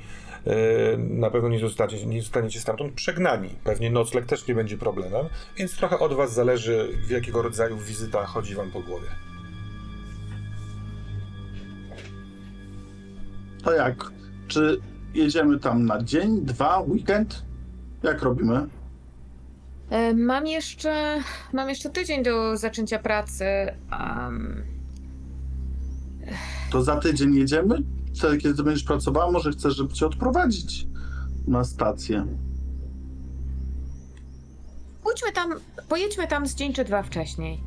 E, Na pewno nie zostaniecie, nie zostaniecie stamtąd przegnani. Pewnie nocleg też nie będzie problemem, więc trochę od was zależy, w jakiego rodzaju wizyta chodzi wam po głowie. To jak? Czy jedziemy tam na dzień, dwa, weekend? Jak robimy? E, Mam jeszcze... Mam jeszcze tydzień do zaczęcia pracy. Um, To za tydzień jedziemy? Wtedy, kiedy będziesz pracowała, może chcesz, żeby cię odprowadzić na stację. pójdźmy tam... Pojedźmy tam z dzień czy dwa wcześniej.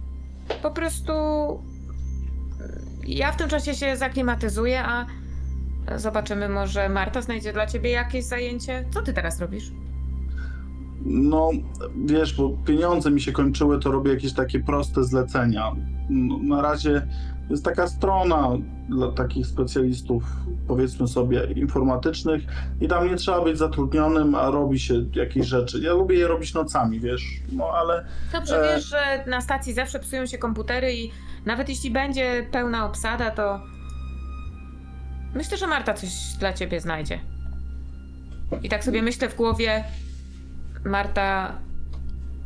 Po prostu... Ja w tym czasie się zaklimatyzuję, a zobaczymy, może Marta znajdzie dla ciebie jakieś zajęcie. Co ty teraz robisz? No, wiesz, bo pieniądze mi się kończyły, to robię jakieś takie proste zlecenia. No, na razie jest taka strona dla takich specjalistów, powiedzmy sobie, informatycznych i tam nie trzeba być zatrudnionym, a robi się jakieś rzeczy. Ja lubię je robić nocami, wiesz, no ale Dobrze E. wiesz, że na stacji zawsze psują się komputery i nawet jeśli będzie pełna obsada, to myślę, że Marta coś dla ciebie znajdzie. I tak sobie myślę w głowie, Marta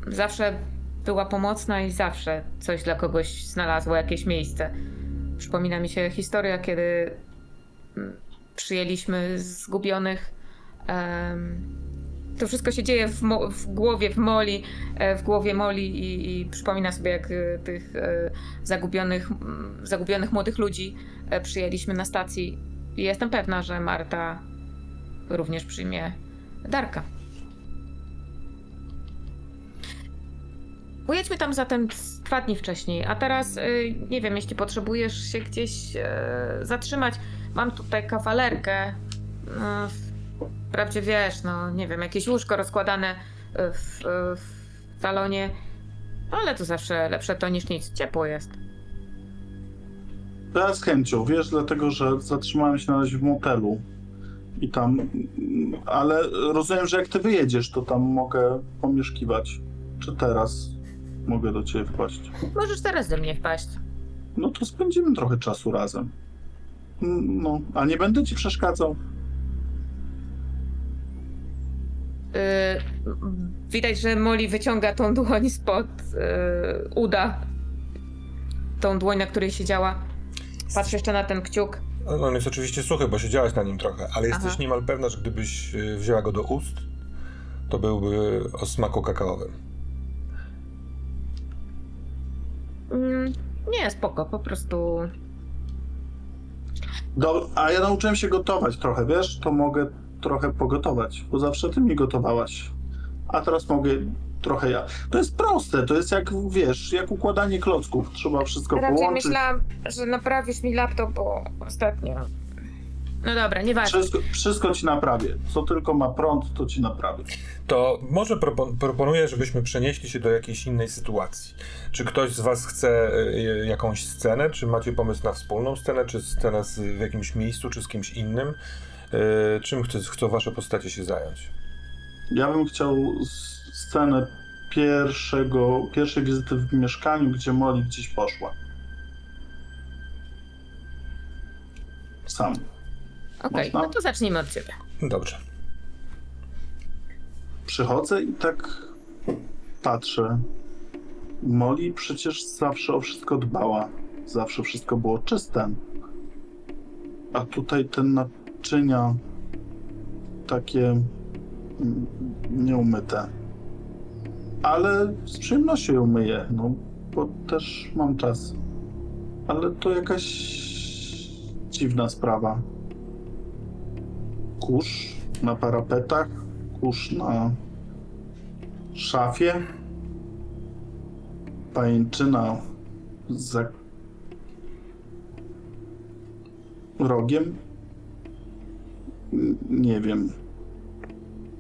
zawsze była pomocna i zawsze coś dla kogoś znalazła, jakieś miejsce. Przypomina mi się historia, kiedy mm, przyjęliśmy zgubionych. em, to wszystko się dzieje w, w głowie, w Moli, e, w głowie Moli i, i przypomina sobie, jak e, tych e, zagubionych, zagubionych młodych ludzi przyjęliśmy na stacji. I jestem pewna, że Marta również przyjmie Darka. Pojedźmy tam zatem dwa dni wcześniej, a teraz e, nie wiem, jeśli potrzebujesz się gdzieś e, zatrzymać, mam tutaj kawalerkę. No, Wprawdzie wiesz, no nie wiem, jakieś łóżko rozkładane w, w salonie. Ale to zawsze lepsze to niż nic. Ciepło jest. Ja z chęcią, wiesz, dlatego że zatrzymałem się na razie w motelu i tam, ale rozumiem, że jak ty wyjedziesz, to tam mogę pomieszkiwać. Czy teraz mogę do ciebie wpaść? Możesz teraz do mnie wpaść. No to spędzimy trochę czasu razem. No, a nie będę ci przeszkadzał. Yy, widać, że Molly wyciąga tą dłoń spod yy, uda. Tą dłoń, na której siedziała. Patrzę jeszcze na ten kciuk. No, on jest oczywiście suchy, bo siedziałaś na nim trochę, ale jesteś Aha. niemal pewna, że gdybyś y, wzięła go do ust, to byłby o smaku kakaowym. Mm, nie, spoko, po prostu. Do, a ja nauczyłem się gotować trochę, wiesz? To mogę trochę pogotować, bo zawsze ty mi gotowałaś. A teraz mogę trochę ja. To jest proste, to jest jak, wiesz, jak układanie klocków. Trzeba wszystko Raczej połączyć. myślałam, że naprawisz mi laptop, bo ostatnio. No dobra, nieważne. Wszystko, wszystko ci naprawię. Co tylko ma prąd, to ci naprawię. To może propo- proponuję, żebyśmy przenieśli się do jakiejś innej sytuacji. Czy ktoś z was chce y, jakąś scenę? Czy macie pomysł na wspólną scenę? Czy scenę z, w jakimś miejscu, czy z kimś innym? Y, czym chce, chcą wasze postacie się zająć? Ja bym chciał scenę pierwszego, pierwszej wizyty w mieszkaniu, gdzie Molly gdzieś poszła. Sam. Okej, Można? no to zacznijmy od ciebie. Dobrze. Przychodzę i tak patrzę. Molly przecież zawsze o wszystko dbała. Zawsze wszystko było czyste. A tutaj te naczynia takie mm, nieumyte. Ale z przyjemnością je umyję, no bo też mam czas. Ale to jakaś dziwna sprawa. Kurz na parapetach, kurz na szafie, pajęczyna za rogiem. Nie wiem.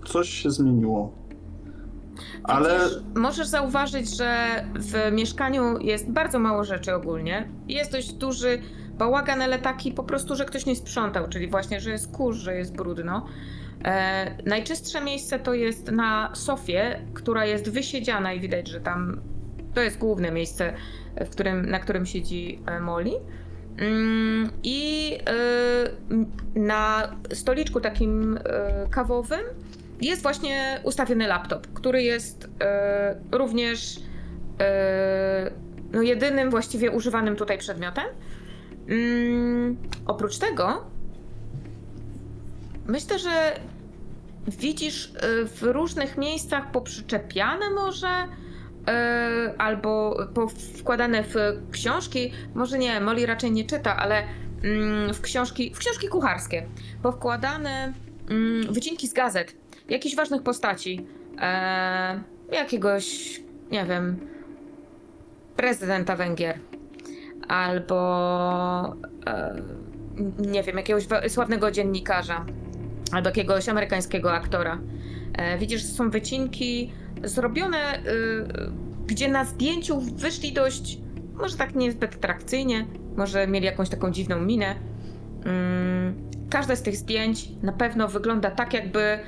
Coś się zmieniło. Ale możesz zauważyć, że w mieszkaniu jest bardzo mało rzeczy ogólnie. Jest dość duży bałagan, ale taki po prostu, że ktoś nie sprzątał, czyli właśnie, że jest kurz, że jest brudno. E, najczystsze miejsce to jest na sofie, która jest wysiedziana i widać, że tam to jest główne miejsce, w którym, na którym siedzi e, Molly. Mm, I m, na stoliczku takim e, kawowym jest właśnie ustawiony laptop, który jest e, również e, no jedynym właściwie używanym tutaj przedmiotem. Mm, oprócz tego, myślę, że widzisz e, w różnych miejscach poprzyczepiane może. Albo wkładane w książki, może nie, Molly raczej nie czyta, ale mm, w książki, w książki kucharskie, powkładane mm, wycinki z gazet, jakichś ważnych postaci, e, jakiegoś, nie wiem, prezydenta Węgier, albo e, nie wiem, jakiegoś sławnego dziennikarza, albo jakiegoś amerykańskiego aktora. E, widzisz, że są wycinki zrobione, y, gdzie na zdjęciu wyszli dość, może tak niezbyt atrakcyjnie, może mieli jakąś taką dziwną minę. Mm, każde z tych zdjęć na pewno wygląda tak, jakby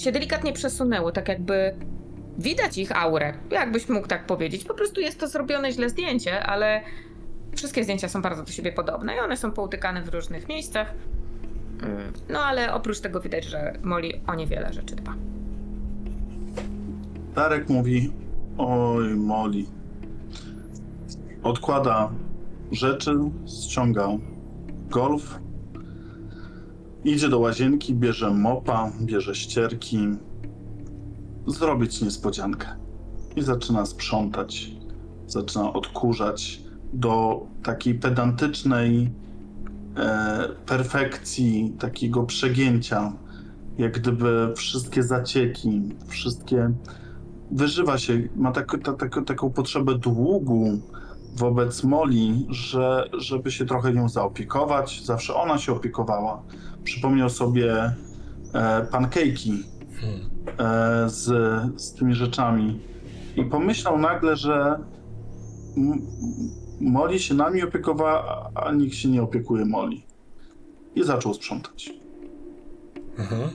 się delikatnie przesunęło, tak jakby widać ich aurę, jakbyś mógł tak powiedzieć. Po prostu jest to zrobione źle zdjęcie, ale wszystkie zdjęcia są bardzo do siebie podobne i one są poutykane w różnych miejscach. Mm, No ale oprócz tego widać, że Molly o niewiele rzeczy dba. Darek mówi: Oj, Molly. Odkłada rzeczy, ściąga golf, idzie do łazienki, bierze mopa, bierze ścierki, zrobić niespodziankę. I zaczyna sprzątać, zaczyna odkurzać do takiej pedantycznej e, perfekcji, takiego przegięcia, jak gdyby wszystkie zacieki, wszystkie wyżywa się, ma tak, ta, tak, taką potrzebę długu wobec Moli, że, żeby się trochę nią zaopiekować. Zawsze ona się opiekowała. Przypomniał sobie e, pancake'i Hmm. e, z, z tymi rzeczami. I pomyślał nagle, że M- Molly się nami opiekowała, a nikt się nie opiekuje Molly. I zaczął sprzątać. Mhm.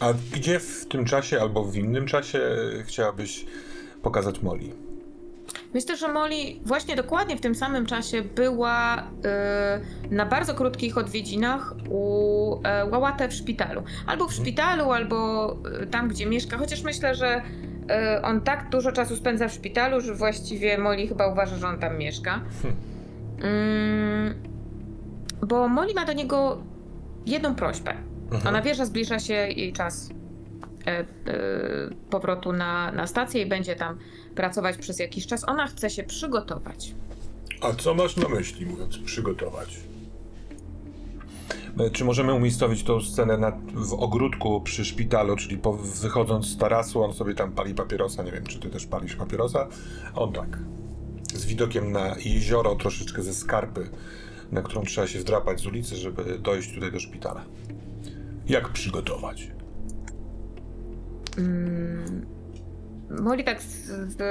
A gdzie w tym czasie albo w innym czasie chciałabyś pokazać Molly? Myślę, że Molly właśnie dokładnie w tym samym czasie była y, na bardzo krótkich odwiedzinach u y, Łałatę w szpitalu. Albo w szpitalu, albo y, tam, gdzie mieszka. Chociaż myślę, że y, on tak dużo czasu spędza w szpitalu, że właściwie Molly chyba uważa, że on tam mieszka. Mm, bo Molly ma do niego jedną prośbę. Mhm. Ona wie, że zbliża się jej czas powrotu na, na stację i będzie tam pracować przez jakiś czas. Ona chce się przygotować. A co masz na myśli, mówiąc przygotować? E, Czy możemy umiejscowić tą scenę na, w ogródku przy szpitalu, czyli po, wychodząc z tarasu, on sobie tam pali papierosa, nie wiem, czy ty też palisz papierosa? On tak. Z widokiem na jezioro troszeczkę ze skarpy, na którą trzeba się wdrapać z ulicy, żeby dojść tutaj do szpitala. Jak przygotować? Molly tak z, z,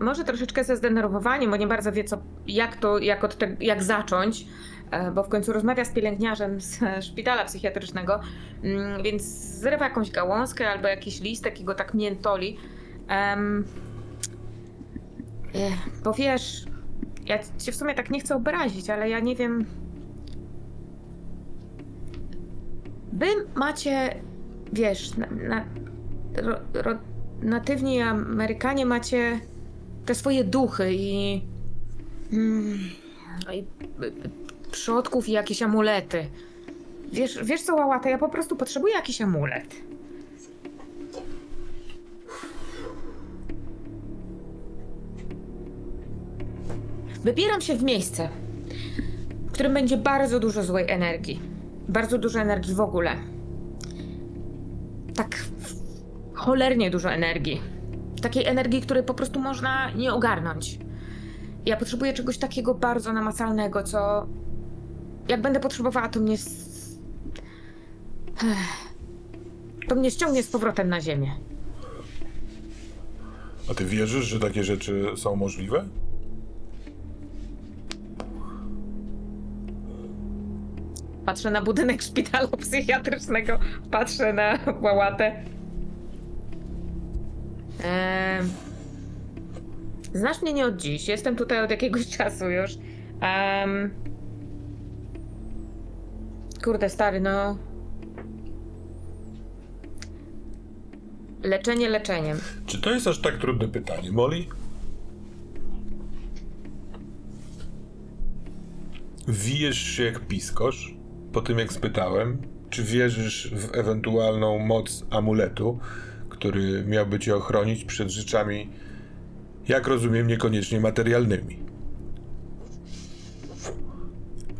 może troszeczkę ze zdenerwowaniem, bo nie bardzo wie, co, jak to, jak, od te, jak zacząć, e, bo w końcu rozmawia z pielęgniarzem z szpitala psychiatrycznego, mm, więc zrywa jakąś gałązkę albo jakiś listek i go tak miętoli. Eh, bo wiesz, ja cię w sumie tak nie chcę obrazić, ale ja nie wiem... Wy macie, wiesz, na, na, ro, ro, natywni Amerykanie macie te swoje duchy i, mm, i y, y, przodków i jakieś amulety. Wiesz, wiesz co, Łałata, ja po prostu potrzebuję jakiś amulet. Wybieram się w miejsce, w którym będzie bardzo dużo złej energii. Bardzo dużo energii w ogóle. Tak cholernie dużo energii. Takiej energii, której po prostu można nie ogarnąć. Ja potrzebuję czegoś takiego bardzo namacalnego, co. Jak będę potrzebowała, to mnie. s-. To mnie ściągnie z powrotem na ziemię. A ty wierzysz, że takie rzeczy są możliwe? Patrzę na budynek szpitalu psychiatrycznego, patrzę na łałatę. Em, Znasz mnie nie od dziś, jestem tutaj od jakiegoś czasu już. Em, Kurde, stary, no. Leczenie leczeniem. Czy to jest aż tak trudne pytanie, Molly? Wijesz się jak piskosz po tym, jak spytałem, czy wierzysz w ewentualną moc amuletu, który miałby cię ochronić przed rzeczami, jak rozumiem, niekoniecznie materialnymi.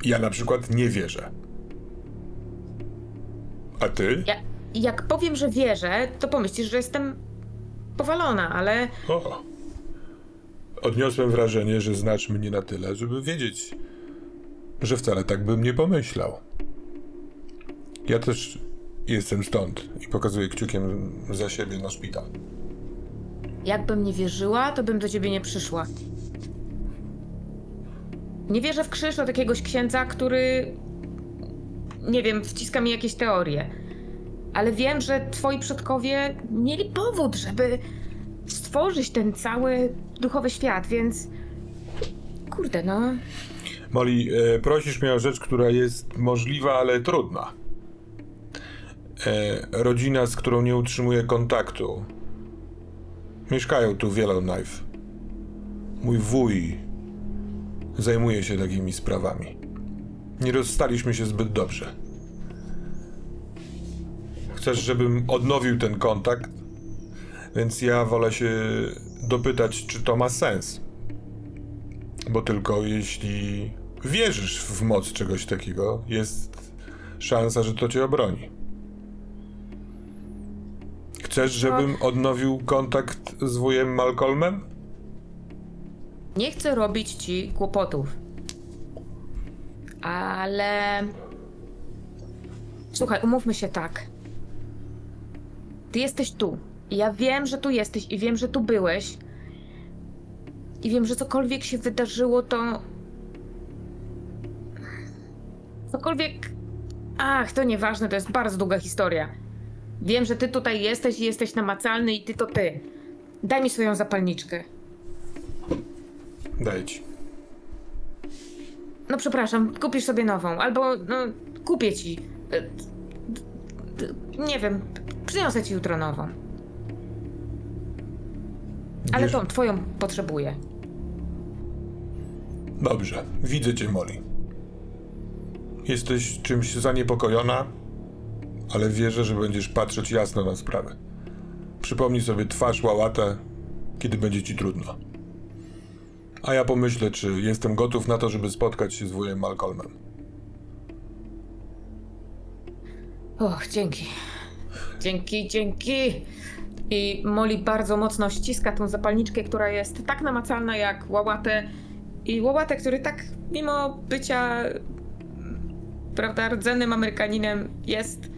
Ja na przykład nie wierzę. A ty? Ja, jak powiem, że wierzę, to pomyślisz, że jestem powalona, ale O. Odniosłem wrażenie, że znasz mnie na tyle, żeby wiedzieć, że wcale tak bym nie pomyślał. Ja też jestem stąd i pokazuję kciukiem za siebie na szpital. Jakbym nie wierzyła, to bym do ciebie nie przyszła. Nie wierzę w krzyż od jakiegoś księdza, który. Nie wiem, wciska mi jakieś teorie. Ale wiem, że twoi przodkowie mieli powód, żeby stworzyć ten cały duchowy świat, więc. Kurde, no. Molly, e, prosisz mnie o rzecz, która jest możliwa, ale trudna. E, rodzina, z którą nie utrzymuję kontaktu. Mieszkają tu w Yellowknife. Mój wuj zajmuje się takimi sprawami. Nie rozstaliśmy się zbyt dobrze. Chcesz, żebym odnowił ten kontakt? Więc ja wolę się dopytać, czy to ma sens. Bo tylko jeśli wierzysz w moc czegoś takiego, jest szansa, że to cię obroni. Chcesz, żebym odnowił kontakt z wujem Malcolmem? Nie chcę robić ci kłopotów. Ale. Słuchaj, umówmy się tak. Ty jesteś tu. Ja wiem, że tu jesteś i wiem, że tu byłeś. I wiem, że cokolwiek się wydarzyło, to. Cokolwiek. Ach, to nieważne, to jest bardzo długa historia. Wiem, że ty tutaj jesteś i jesteś namacalny i ty to ty. Daj mi swoją zapalniczkę. Daję ci. No przepraszam, kupisz sobie nową, albo no kupię ci. E, Nie wiem, przyniosę ci jutro nową. Ale Wiesz- tą twoją potrzebuję. Dobrze, widzę cię, Molly. Jesteś czymś zaniepokojona, ale wierzę, że będziesz patrzeć jasno na sprawę. Przypomnij sobie twarz łałatę, kiedy będzie ci trudno. A ja pomyślę, czy jestem gotów na to, żeby spotkać się z wujem Malcolmem. Och, dzięki. Dzięki, dzięki. I Molly bardzo mocno ściska tą zapalniczkę, która jest tak namacalna jak łałatę. I łałatę, który tak, mimo bycia, prawda, rdzennym Amerykaninem, jest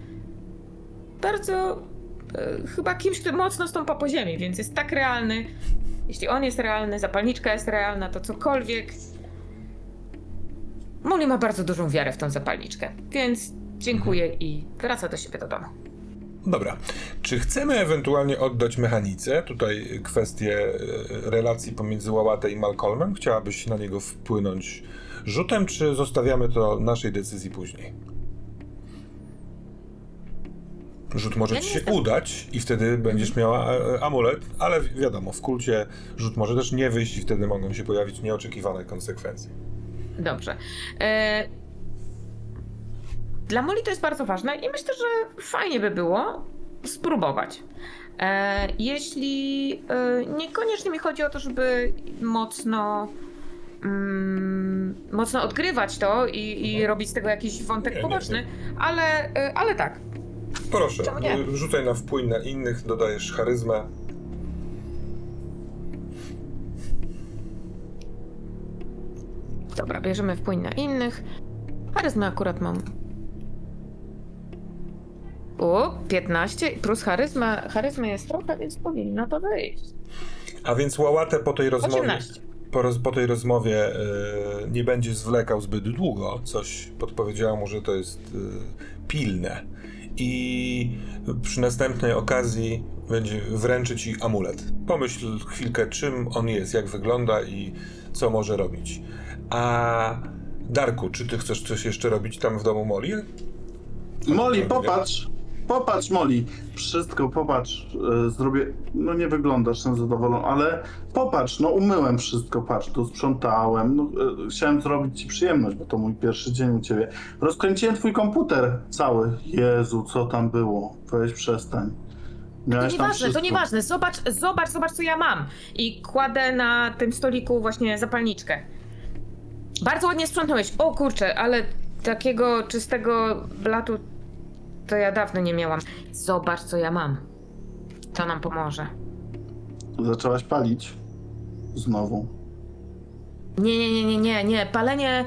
bardzo e, chyba kimś, kto mocno stąpa po ziemi, więc jest tak realny. Jeśli on jest realny, zapalniczka jest realna, to cokolwiek. Molly ma bardzo dużą wiarę w tą zapalniczkę, więc dziękuję i wraca do siebie do domu. Dobra. Czy chcemy ewentualnie oddać mechanice? Tutaj kwestię e, relacji pomiędzy Łałatę i Malcolmem. Chciałabyś na niego wpłynąć rzutem, czy zostawiamy to naszej decyzji później? Rzut może Ja ci się jestem- udać i wtedy będziesz miała e, amulet, ale wi- wiadomo, w kulcie rzut może też nie wyjść i wtedy mogą się pojawić nieoczekiwane konsekwencje. Dobrze. E... Dla Molly to jest bardzo ważne i myślę, że fajnie by było spróbować. E... Jeśli e... niekoniecznie mi chodzi o to, żeby mocno. Mm, mocno odgrywać to i, i robić z tego jakiś wątek Nie, nie, poboczny, ale, e, ale tak. Proszę, Czemu nie? y, rzucaj na wpływ na innych, dodajesz charyzmę. Dobra, bierzemy wpływ na innych. Charyzmy akurat mam. O, 15 plus charyzma. Charyzmy jest trochę, więc powinno to wyjść. A więc Łałatę po tej rozmowie. 18. po, roz, po tej rozmowie e, nie będzie zwlekał zbyt długo. Coś podpowiedziało mu, że to jest e, pilne. I przy następnej okazji będzie wręczy ci amulet. Pomyśl chwilkę, czym on jest, jak wygląda i co może robić. A Darku, czy ty chcesz coś jeszcze robić tam w domu Moli? Molly, popatrz! Popatrz, Molly. Wszystko, popatrz. e, Zrobię. No nie wyglądasz na zadowolony, ale popatrz, no umyłem wszystko, patrz, tu sprzątałem. No, e, chciałem zrobić ci przyjemność, bo to mój pierwszy dzień u ciebie. Rozkręciłem twój komputer cały. Jezu, co tam było? Weź przestań. To Miałeś tam nieważne, to wszystko. nieważne. Zobacz, zobacz, zobacz, co ja mam. I kładę na tym stoliku właśnie zapalniczkę. Bardzo ładnie sprzątnąłeś. O kurczę, ale takiego czystego blatu to ja dawno nie miałam. Zobacz, co ja mam. To nam pomoże. Zaczęłaś palić. Znowu. Nie, nie, nie, nie, nie, nie. Palenie.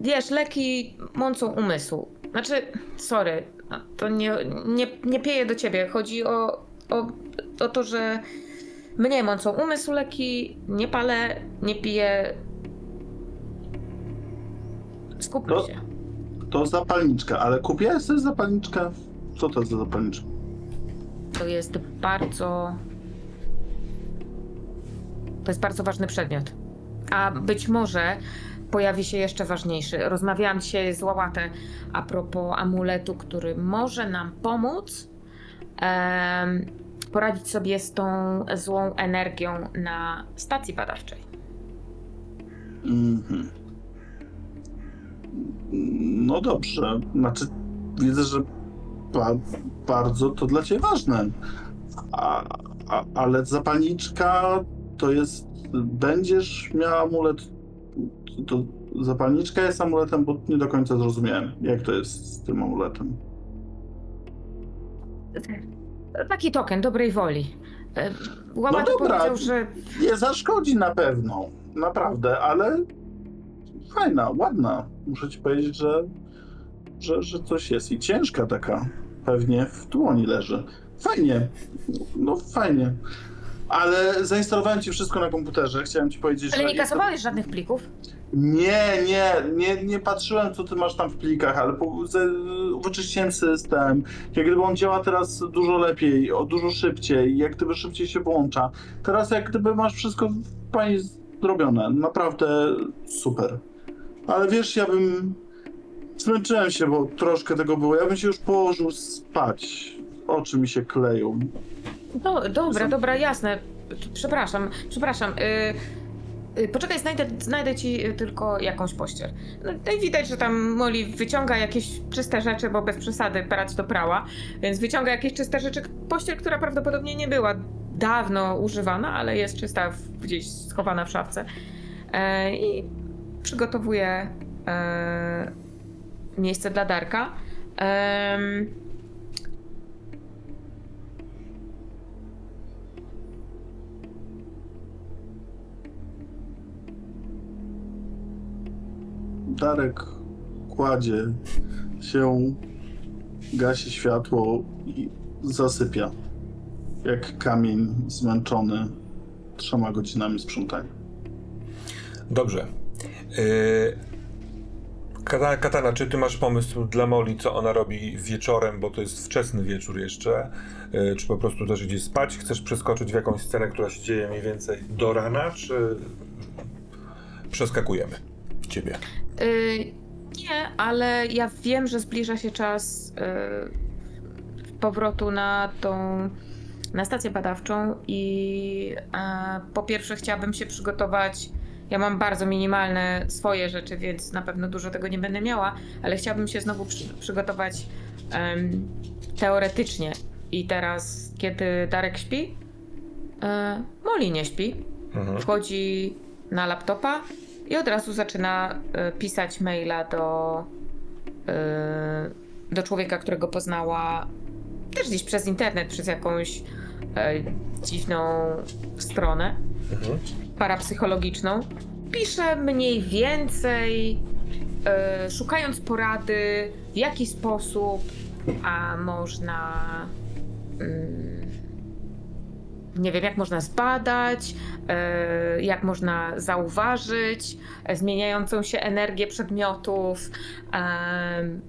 Wiesz, leki mącą umysł. Znaczy, sorry, to nie, nie, nie pieje do ciebie. Chodzi o, o, o to, że mnie mącą umysł leki, nie palę, nie piję. Skupmy się. To zapalniczka, ale kupiłeś sobie zapalniczkę? Co to za zapalniczka? To jest bardzo. To jest bardzo ważny przedmiot. A być może pojawi się jeszcze ważniejszy. Rozmawiałam dzisiaj z Łałatę a propos amuletu, który może nam pomóc em, poradzić sobie z tą złą energią na stacji badawczej. Mhm. No dobrze. Znaczy, widzę, że ba bardzo to dla ciebie ważne. A, a, ale zapalniczka to jest. Będziesz miała amulet. To zapalniczka jest amuletem, bo nie do końca zrozumiałem, jak to jest z tym amuletem. Taki token dobrej woli. E, No dobra. powiedział, że Nie zaszkodzi na pewno, naprawdę, ale fajna, ładna. Muszę ci powiedzieć, że, że, że coś jest i ciężka taka. Pewnie w dłoni leży. Fajnie. No fajnie. Ale zainstalowałem ci wszystko na komputerze. Chciałem ci powiedzieć, Ale że. nie kasowałeś żadnych plików? Nie, nie, nie, nie patrzyłem, co ty masz tam w plikach, ale po, ze, wyczyściłem system. Jak gdyby on działa teraz dużo lepiej, o dużo szybciej, jak gdyby szybciej się włącza. Teraz jak gdyby masz wszystko fajnie zrobione. Naprawdę super. Ale wiesz, ja bym. Zmęczyłem się, bo troszkę tego było. Ja bym się już położył spać. Oczy mi się kleją. No, dobra, dobra, jasne. Przepraszam, przepraszam. Y, y, poczekaj, znajdę, znajdę ci tylko jakąś pościel. No, no i widać, że tam Molly wyciąga jakieś czyste rzeczy, bo bez przesady perać do prała, więc wyciąga jakieś czyste rzeczy. Pościel, która prawdopodobnie nie była dawno używana, ale jest czysta w, gdzieś schowana w szafce. E, I przygotowuje e, miejsce dla Darka. Em, Darek kładzie się, gasi światło i zasypia. Jak kamień zmęczony trzema godzinami sprzątania. Dobrze. Yy, Katana, czy ty masz pomysł dla Moli, co ona robi wieczorem, bo to jest wczesny wieczór jeszcze? Yy, Czy po prostu też idzie spać? Chcesz przeskoczyć w jakąś scenę, która się dzieje mniej więcej do rana, czy przeskakujemy ciebie? Y, nie, ale ja wiem, że zbliża się czas y, powrotu na tą na stację badawczą i e, po pierwsze chciałabym się przygotować. Ja mam bardzo minimalne swoje rzeczy, więc na pewno dużo tego nie będę miała, ale chciałabym się znowu przy, przygotować em, teoretycznie. I teraz, kiedy Darek śpi, e, Molly nie śpi, Mhm. wchodzi na laptopa i od razu zaczyna e, pisać maila do, e, do człowieka, którego poznała też gdzieś przez internet, przez jakąś e, dziwną stronę Mhm. Parapsychologiczną. Pisze mniej więcej, e, szukając porady, w jaki sposób a można. Mm, nie wiem, jak można zbadać, e, jak można zauważyć e, zmieniającą się energię przedmiotów. em,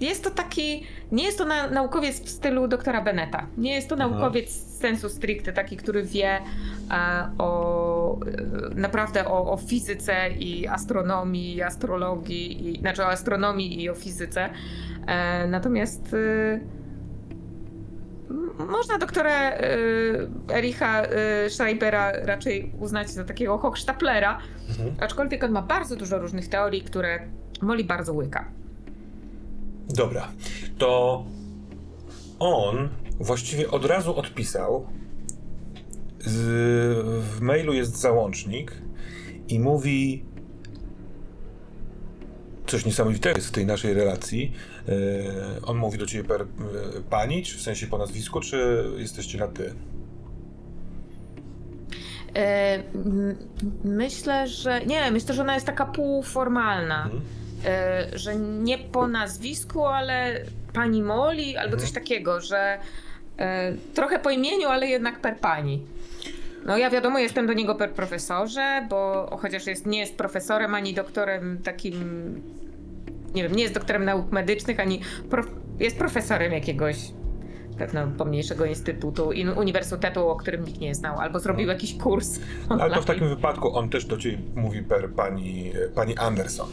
jest to taki, nie jest to na, naukowiec w stylu doktora Beneta. Nie jest to naukowiec sensu stricte, taki, który wie e, o e, naprawdę o, o fizyce i astronomii, i astrologii, i, znaczy o astronomii i o fizyce. E, natomiast można doktora Ericha Schreibera raczej uznać za takiego hochsztaplera, Mhm. aczkolwiek on ma bardzo dużo różnych teorii, które Molly bardzo łyka. Dobra, to on właściwie od razu odpisał. Z, w mailu jest załącznik i mówi coś niesamowitego jest w tej naszej relacji. E, on mówi do ciebie per e, pani, czy w sensie po nazwisku, czy jesteście na ty? E, myślę, że. Nie, myślę, że ona jest taka półformalna. Mhm. Że nie po nazwisku, ale pani Moli albo coś Mhm. takiego, że trochę po imieniu, ale jednak per pani. No ja wiadomo, jestem do niego per profesorze, bo chociaż jest, nie jest profesorem ani doktorem takim, nie wiem, nie jest doktorem nauk medycznych, ani prof, jest profesorem jakiegoś pewno pomniejszego instytutu, in, uniwersytetu, o którym nikt nie znał, albo zrobił jakiś kurs Ale to w takim wypadku on też do ciebie mówi per pani, pani Anderson.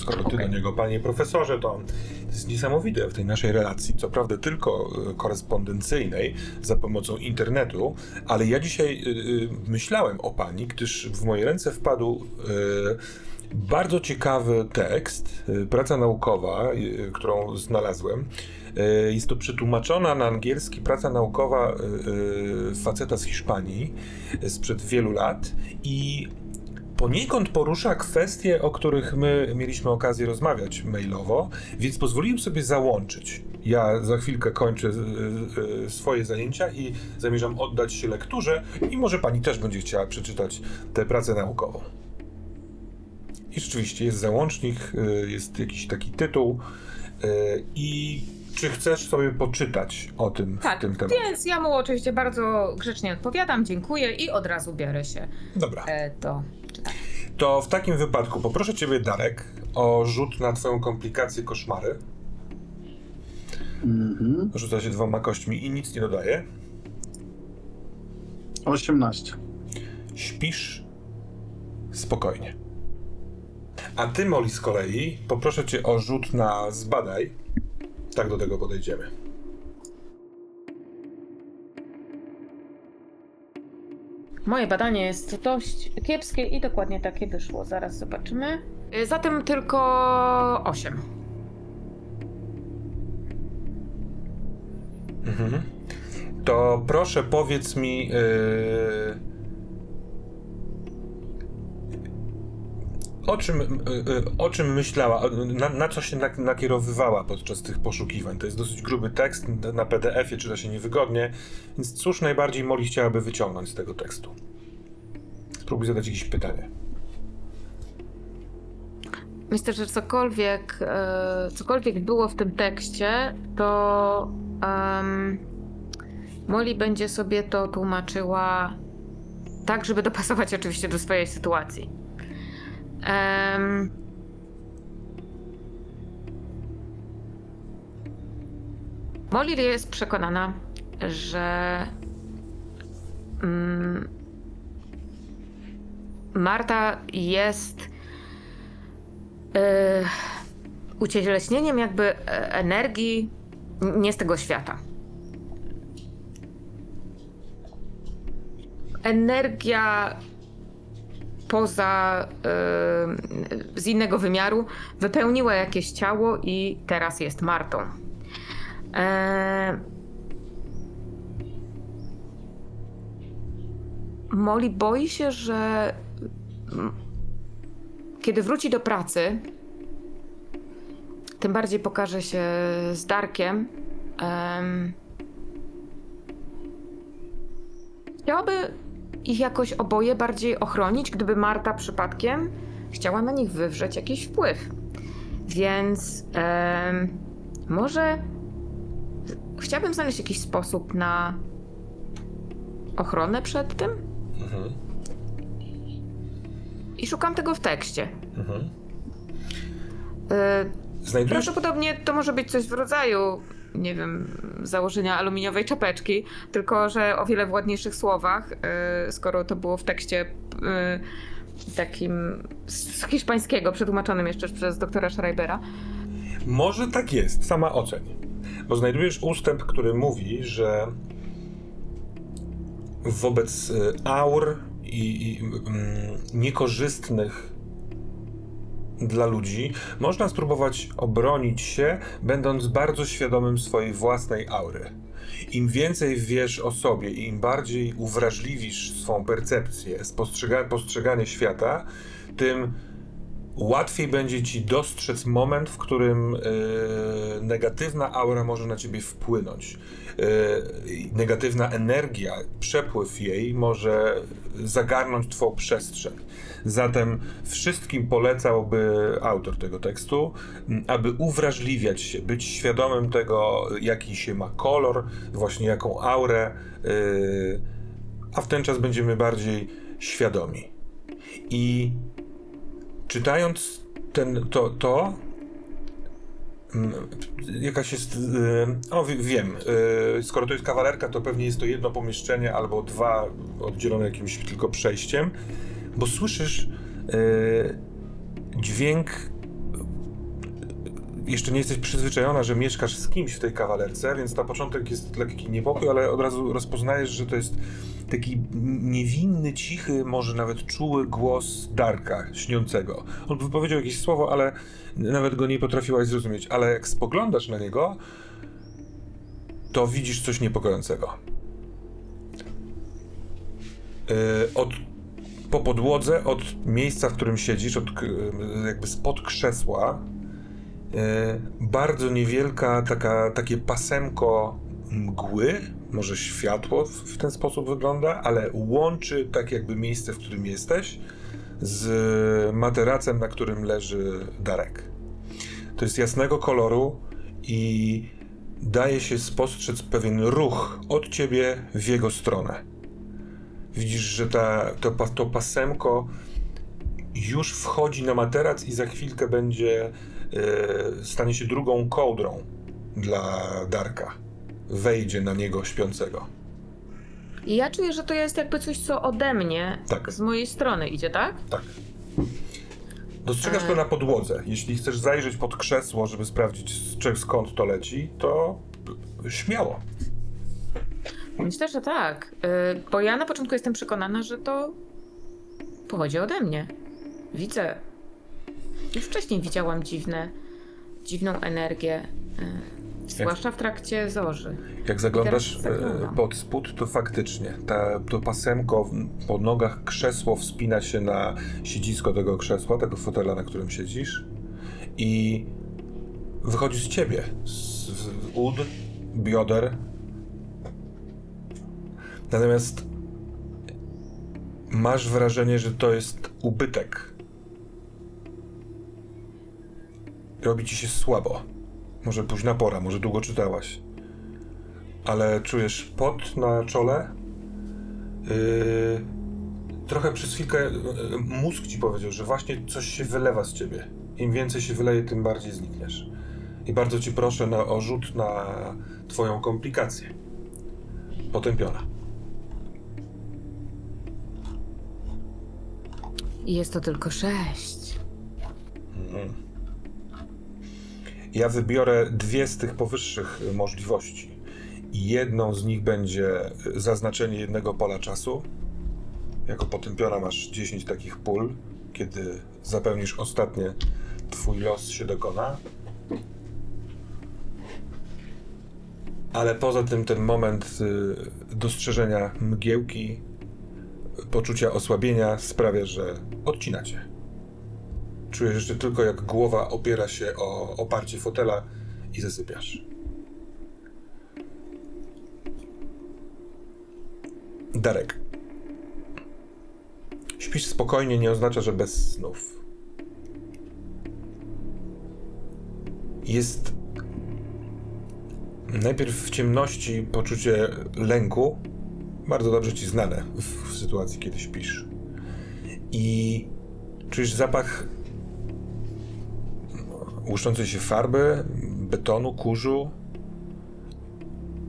Skoro ty Okej. do niego, panie profesorze, to jest niesamowite w tej naszej relacji. Co prawda tylko e, korespondencyjnej za pomocą internetu, ale ja dzisiaj y, myślałem o pani, gdyż w moje ręce wpadł y, bardzo ciekawy tekst, y, praca naukowa, którą znalazłem. Jest to przetłumaczona na angielski praca naukowa faceta z Hiszpanii sprzed wielu lat i poniekąd porusza kwestie, o których my mieliśmy okazję rozmawiać mailowo, więc pozwoliłem sobie załączyć. Ja za chwilkę kończę y, y, swoje zajęcia i zamierzam oddać się lekturze i może pani też będzie chciała przeczytać tę pracę naukową. I rzeczywiście jest załącznik, y, jest jakiś taki tytuł i czy chcesz sobie poczytać o tym Tak, tym temacie? więc ja mu oczywiście bardzo grzecznie odpowiadam, dziękuję i od razu biorę się Dobra. e. To w takim wypadku poproszę ciebie, Darek, o rzut na twoją komplikację koszmary. Mhm. Rzuca się dwoma kośćmi i nic nie dodaje. 18. Śpisz spokojnie. A ty, Molly, z kolei poproszę cię o rzut na zbadaj. Tak do tego podejdziemy. Moje badanie jest dość kiepskie i dokładnie takie wyszło. Zaraz zobaczymy. Y, Zatem tylko 8. Mhm. To proszę powiedz mi. Yy... O czym, yy, yy, o czym myślała, na, na co się nak- nakierowywała podczas tych poszukiwań? To jest dosyć gruby tekst, na PDF-ie czyta się niewygodnie, więc cóż najbardziej Molly chciałaby wyciągnąć z tego tekstu? Spróbuj zadać jakieś pytanie. Myślę, że cokolwiek, e, cokolwiek było w tym tekście, to um, Molly będzie sobie to tłumaczyła tak, żeby dopasować oczywiście do swojej sytuacji. Em, Molly jest przekonana, że mm, Marta jest e, ucieleśnieniem jakby e, energii nie z tego świata. Energia poza, e, z innego wymiaru wypełniła jakieś ciało i teraz jest Martą. E, Molly boi się, że kiedy wróci do pracy, tym bardziej pokaże się z Darkiem. em, chciałaby ich jakoś oboje bardziej ochronić, gdyby Marta przypadkiem chciała na nich wywrzeć jakiś wpływ. Więc em, może chciałabym znaleźć jakiś sposób na ochronę przed tym. Mhm. I szukam tego w tekście. Mhm. Y, Znajdujesz Prawdopodobnie to może być coś w rodzaju, nie wiem, założenia aluminiowej czapeczki, tylko że o wiele w ładniejszych słowach, y, skoro to było w tekście y, takim z hiszpańskiego, przetłumaczonym jeszcze przez doktora Schreibera. Może tak jest, sama oceń. Bo znajdujesz ustęp, który mówi, że wobec y, aur i, i mm, niekorzystnych dla ludzi można spróbować obronić się, będąc bardzo świadomym swojej własnej aury. Im więcej wiesz o sobie i im bardziej uwrażliwisz swą percepcję, spostrzega- postrzeganie świata, tym łatwiej będzie ci dostrzec moment, w którym e, negatywna aura może na ciebie wpłynąć. I negatywna energia, przepływ jej może zagarnąć twą przestrzeń. Zatem wszystkim polecałby autor tego tekstu, aby uwrażliwiać się, być świadomym tego, jaki się ma kolor, właśnie jaką aurę, e, a w ten czas będziemy bardziej świadomi. I czytając ten, to, to jakaś jest, y, o wi- wiem, y, skoro to jest kawalerka, to pewnie jest to jedno pomieszczenie albo dwa oddzielone jakimś tylko przejściem, bo słyszysz y, dźwięk jeszcze nie jesteś przyzwyczajona, że mieszkasz z kimś w tej kawalerce, więc na początek jest lekki niepokój, ale od razu rozpoznajesz, że to jest taki niewinny, cichy, może nawet czuły głos Darka, śniącego. On wypowiedział jakieś słowo, ale nawet go nie potrafiłaś zrozumieć. Ale jak spoglądasz na niego, to widzisz coś niepokojącego. Yy, od, po podłodze, od miejsca, w którym siedzisz, od, jakby spod krzesła, E, bardzo niewielka, taka, takie pasemko mgły, może światło w ten sposób wygląda, ale łączy tak jakby miejsce, w którym jesteś, z materacem, na którym leży Darek. To jest jasnego koloru i daje się spostrzec pewien ruch od ciebie w jego stronę. Widzisz, że ta, to, to pasemko już wchodzi na materac i za chwilkę będzie, e, stanie się drugą kołdrą dla Darka. Wejdzie na niego śpiącego. I ja czuję, że to jest jakby coś, co ode mnie, Tak. z mojej strony idzie, tak? Tak. Dostrzegasz to E. na podłodze. Jeśli chcesz zajrzeć pod krzesło, żeby sprawdzić skąd to leci, to śmiało. Myślę, że tak. Y, Bo ja na początku jestem przekonana, że to pochodzi ode mnie. Widzę. Już wcześniej widziałam dziwne, dziwną energię. y, Zwłaszcza w trakcie zorzy. Jak zaglądasz teraz e, zaglądam. pod spód, to faktycznie ta, to pasemko w- po nogach krzesło wspina się na siedzisko tego krzesła, tego fotela, na którym siedzisz i wychodzi z ciebie, z, z ud, bioder. Natomiast masz wrażenie, że to jest ubytek. Robi ci się słabo. Może późna pora, może długo czytałaś ale czujesz pot na czole. Yy, trochę przez chwilkę yy, mózg ci powiedział, że właśnie coś się wylewa z ciebie. Im więcej się wyleje, tym bardziej znikniesz. I bardzo ci proszę na, o rzut na twoją komplikację. Potępiona. I jest to tylko sześć. Ja wybiorę dwie z tych powyższych możliwości. Jedną z nich będzie zaznaczenie jednego pola czasu. Jako potępiona masz 10 takich pól, kiedy zapełnisz ostatnie, twój los się dokona. Ale poza tym ten moment y, dostrzeżenia mgiełki, poczucia osłabienia sprawia, że odcinacie. Czujesz, że tylko jak głowa opiera się o oparcie fotela i zasypiasz. Darek. Śpisz spokojnie nie oznacza, że bez snów. Jest najpierw w ciemności poczucie lęku, bardzo dobrze ci znane w, w sytuacji, kiedy śpisz. I czujesz zapach łuszczącej się farby, betonu, kurzu.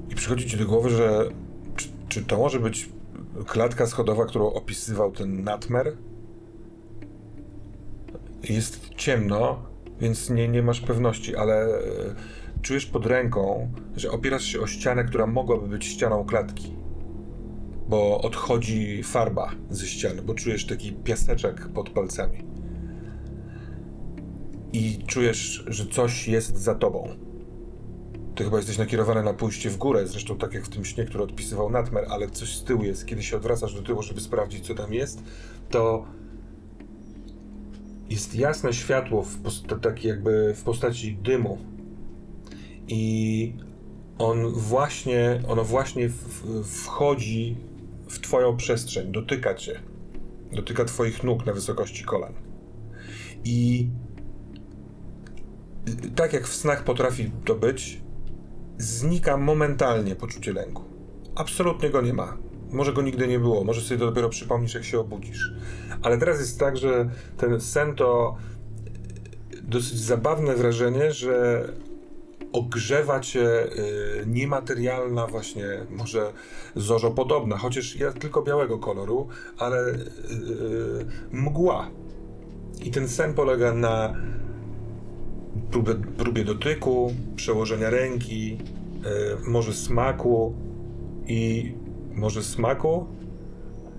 I przychodzi ci do głowy, że czy, czy to może być klatka schodowa, którą opisywał ten Natmer? Jest ciemno, więc nie, nie masz pewności, ale e, czujesz pod ręką, że opierasz się o ścianę, która mogłaby być ścianą klatki. Bo odchodzi farba ze ściany, bo czujesz taki piaseczek pod palcami i czujesz, że coś jest za tobą. Ty chyba jesteś nakierowany na pójście w górę, zresztą tak jak w tym śnie, który odpisywał Natmer, ale coś z tyłu jest. Kiedy się odwracasz do tyłu, żeby sprawdzić, co tam jest, to jest jasne światło, w posta- takie jakby w postaci dymu. I on właśnie, ono właśnie w, wchodzi w twoją przestrzeń, dotyka cię. Dotyka twoich nóg na wysokości kolan. I tak jak w snach potrafi to być, znika momentalnie poczucie lęku. Absolutnie go nie ma. Może go nigdy nie było, może sobie to dopiero przypomnisz, jak się obudzisz. Ale teraz jest tak, że ten sen to dosyć zabawne wrażenie, że ogrzewa cię y, niematerialna właśnie, może zorzopodobna, chociaż ja tylko białego koloru, ale y, y, mgła. I ten sen polega na próbę, próbie dotyku, przełożenia ręki, może smaku i może smaku.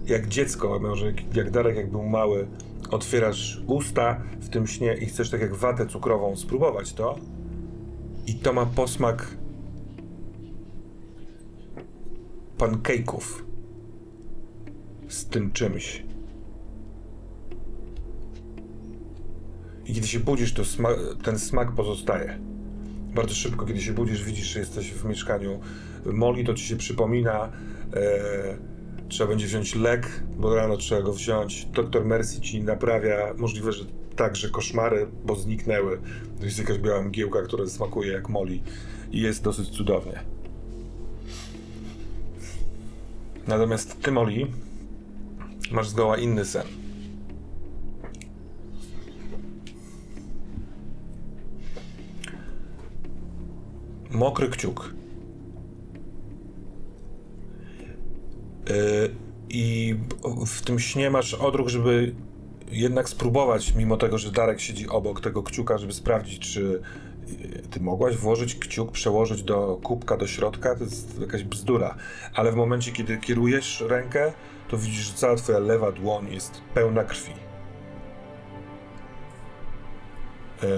Jak dziecko, może jak Darek jak był mały, otwierasz usta w tym śnie i chcesz tak jak watę cukrową spróbować to i to ma posmak pancake'ów z tym czymś. I kiedy się budzisz, to sma- ten smak pozostaje. Bardzo szybko, kiedy się budzisz, widzisz, że jesteś w mieszkaniu Moli, to ci się przypomina. E, trzeba będzie wziąć lek, bo rano trzeba go wziąć. Doktor Mercy ci naprawia, możliwe, że także koszmary, bo zniknęły. To jest jakaś biała mgiełka, która smakuje jak Moli. i jest dosyć cudownie. Natomiast ty, Molly, masz zgoła inny sen. Mokry kciuk. Yy, I w tym śnie masz odruch, żeby jednak spróbować, mimo tego, że Darek siedzi obok tego kciuka, żeby sprawdzić, czy yy, ty mogłaś włożyć kciuk, przełożyć do kubka do środka, to jest jakaś bzdura. Ale w momencie, kiedy kierujesz rękę, to widzisz, że cała twoja lewa dłoń jest pełna krwi. Yy,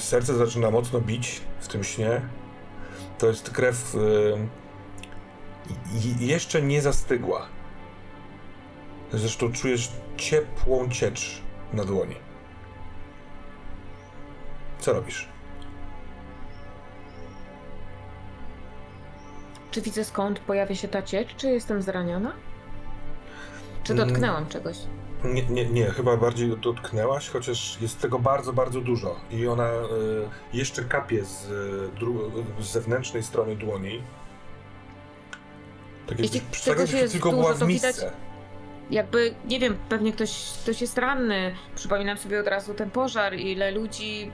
serce zaczyna mocno bić w tym śnie. To jest krew i- jeszcze nie zastygła. Zresztą czujesz ciepłą ciecz na dłoni. Co robisz? Czy widzę skąd pojawia się ta ciecz? Czy jestem zraniona? Czy Mm. dotknęłam czegoś? Nie, nie, nie, chyba bardziej dotknęłaś, chociaż jest tego bardzo, bardzo dużo. I ona y, jeszcze kapie z, y, z zewnętrznej strony dłoni. Tak Jeśli jakby- jest tylko dużo, była w widać-. Jakby, nie wiem, pewnie ktoś, ktoś jest ranny. Przypominam sobie od razu ten pożar, ile ludzi,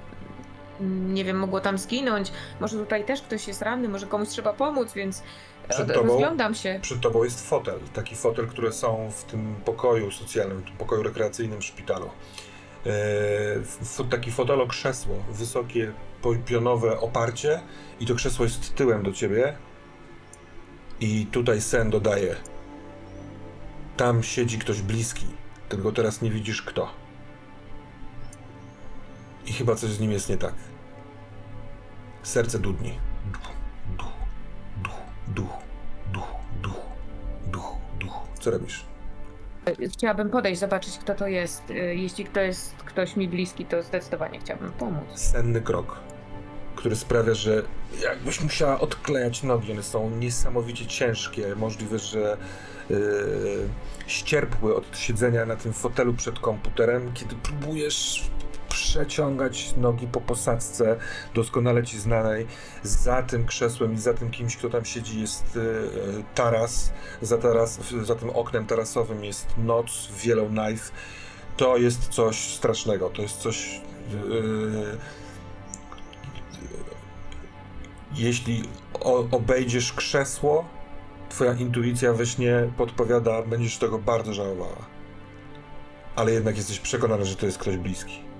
mm, nie wiem, mogło tam zginąć. Może tutaj też ktoś jest ranny, może komuś trzeba pomóc, więc Przed od- tobą- rozglądam się. Przed tobą jest fotel, taki fotel, które są w tym pokoju socjalnym, w tym pokoju rekreacyjnym w szpitalu. F- taki fotelo krzesło, wysokie, pionowe oparcie i to krzesło jest tyłem do ciebie. I tutaj sen dodaje. Tam siedzi ktoś bliski, tylko teraz nie widzisz kto. I chyba coś z nim jest nie tak. Serce dudni. Duch, duch, duch, duch, duch, duch, duch, duch. Co robisz? Chciałabym podejść, zobaczyć, kto to jest. Y, Jeśli to jest ktoś mi bliski, to zdecydowanie chciałabym pomóc. senny krok, który sprawia, że jakbyś musiała odklejać nogi. One są niesamowicie ciężkie. Możliwe, że yy, ścierpły od siedzenia na tym fotelu przed komputerem. Kiedy próbujesz przeciągać nogi po posadzce, doskonale ci znanej, za tym krzesłem i za tym kimś, kto tam siedzi, jest yy, taras. Za, taras. za tym oknem tarasowym jest noc, w Yellowknife. To jest coś strasznego. To jest coś. Yy, jeśli obejdziesz krzesło, twoja intuicja we śnie podpowiada, będziesz tego bardzo żałowała. Ale jednak jesteś przekonany, że to jest ktoś bliski.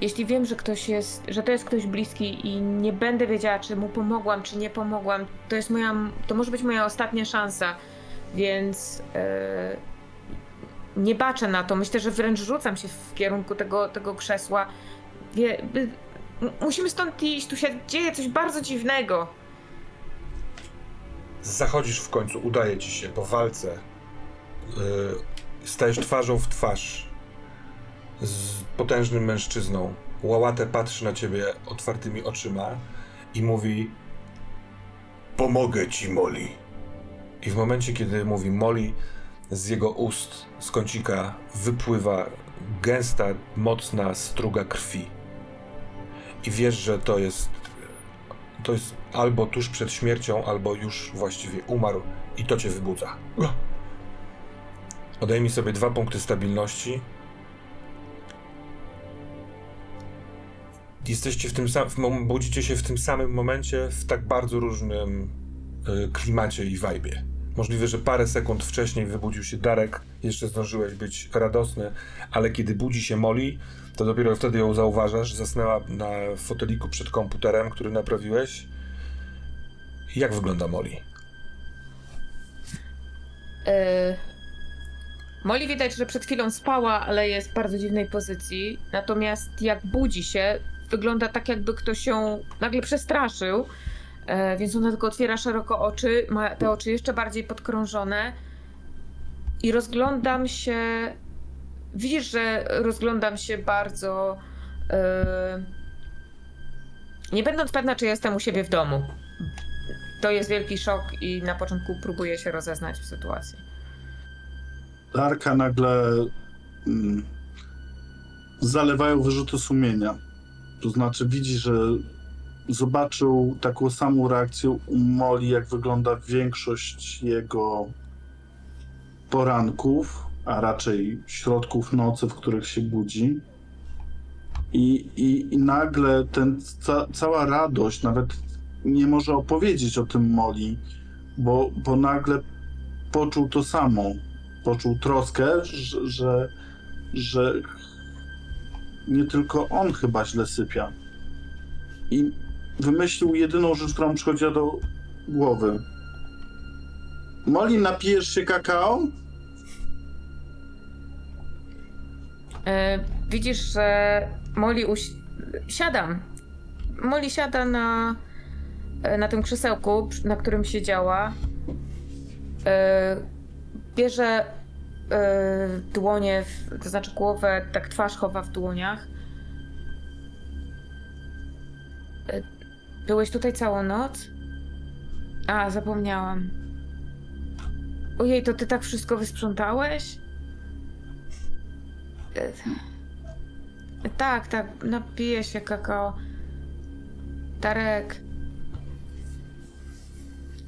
Jeśli wiem, że ktoś jest, że to jest ktoś bliski i nie będę wiedziała, czy mu pomogłam, czy nie pomogłam, to jest moja, to może być moja ostatnia szansa, więc e, nie baczę na to. Myślę, że wręcz rzucam się w kierunku tego, tego krzesła. Wie, by, musimy stąd iść, tu się dzieje coś bardzo dziwnego. Zachodzisz w końcu, udaje ci się po walce. Yy, stajesz twarzą w twarz z potężnym mężczyzną. Łałatę patrzy na ciebie otwartymi oczyma i mówi: Pomogę ci, Molly. I w momencie, kiedy mówi Molly, z jego ust, z kącika wypływa gęsta, mocna struga krwi. I wiesz, że to jest to jest albo tuż przed śmiercią, albo już właściwie umarł i to cię wybudza. Odejmij sobie dwa punkty stabilności. Jesteście w tym samym, budzicie się w tym samym momencie w tak bardzo różnym y, klimacie i wajbie. Możliwe, że parę sekund wcześniej wybudził się Darek, jeszcze zdążyłeś być radosny, ale kiedy budzi się Molly, to dopiero wtedy ją zauważasz. Zasnęła na foteliku przed komputerem, który naprawiłeś. Jak wygląda Molly? E, Molly widać, że przed chwilą spała, ale jest w bardzo dziwnej pozycji. Natomiast jak budzi się, wygląda tak, jakby ktoś ją nagle przestraszył. E, więc ona tylko otwiera szeroko oczy, ma te oczy jeszcze bardziej podkrążone. I rozglądam się. Widzisz, że rozglądam się bardzo. E, nie będąc pewna, czy jestem u siebie w domu. To jest wielki szok i na początku próbuję się rozeznać w sytuacji. Darka nagle mm, zalewają wyrzuty sumienia. To znaczy widzi, że zobaczył taką samą reakcję u Moli, jak wygląda większość jego poranków, a raczej środków nocy, w których się budzi. I, i, i nagle ten, ca, cała radość, nawet nie może opowiedzieć o tym Moli, bo, bo nagle poczuł to samo. Poczuł troskę, że, że, że nie tylko on chyba źle sypia. I wymyślił jedyną rzecz, która mu przychodziła do głowy. Moli, napijesz się kakao? E, widzisz, że Molly usi... Siadam. Molly siada na, e, na tym krzesełku, na którym siedziała. E, bierze e, dłonie, w, to znaczy głowę, tak twarz chowa w dłoniach. Byłeś tutaj całą noc? A, zapomniałam. Ojej, to ty tak wszystko wysprzątałeś? E, Tak, tak, napiję się kakao. Darek.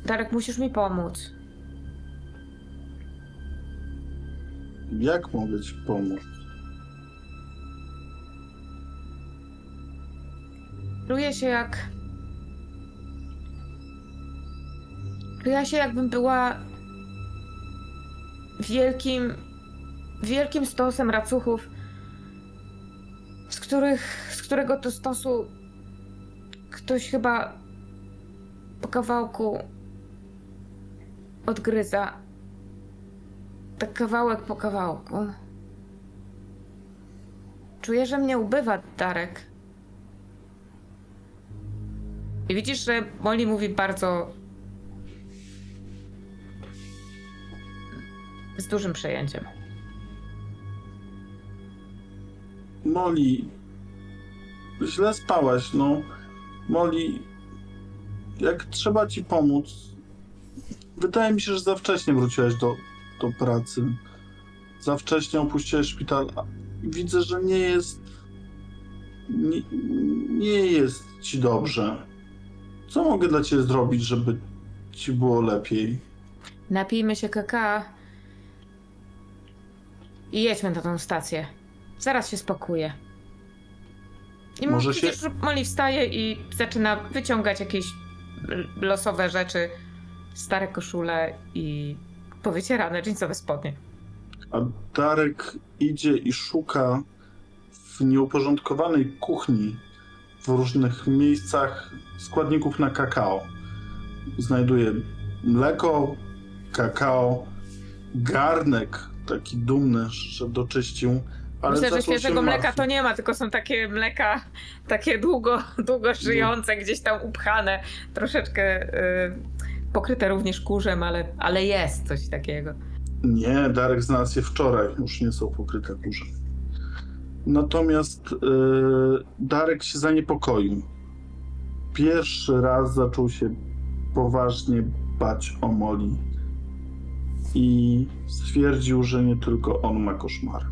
Darek, musisz mi pomóc. Jak mogę ci pomóc? Czuję się jak. Czuję się, jakbym była wielkim, wielkim stosem racuchów, z których, z którego to stosu ktoś chyba po kawałku odgryza. Tak kawałek po kawałku. Czuję, że mnie ubywa, Darek. I widzisz, że Molly mówi bardzo. Z dużym przejęciem. Moli, źle spałaś, no. Moli, jak trzeba ci pomóc, wydaje mi się, że za wcześnie wróciłaś do, do pracy. Za wcześnie opuściłeś szpital. Widzę, że nie jest. Nie, nie jest ci dobrze. Co mogę dla ciebie zrobić, żeby ci było lepiej? Napijmy się kakao. I jedźmy na tą stację. Zaraz się spokuje. I Może Może się- widzisz, że Molly wstaje i zaczyna wyciągać jakieś l- losowe rzeczy, stare koszule i powycierane jeansowe spodnie. A Darek idzie i szuka w nieuporządkowanej kuchni w różnych miejscach składników na kakao. Znajduje mleko, kakao, garnek taki dumny, że doczyścił. Ale Myślę, że świeżego mleka to nie ma, tylko są takie mleka, takie długo, długo żyjące, gdzieś tam upchane, troszeczkę y, pokryte również kurzem, ale, ale jest coś takiego. Nie, Darek znalazł je wczoraj, już nie są pokryte kurzem. Natomiast yy, Darek się zaniepokoił. Pierwszy raz zaczął się poważnie bać o Moli. I stwierdził, że nie tylko on ma koszmar.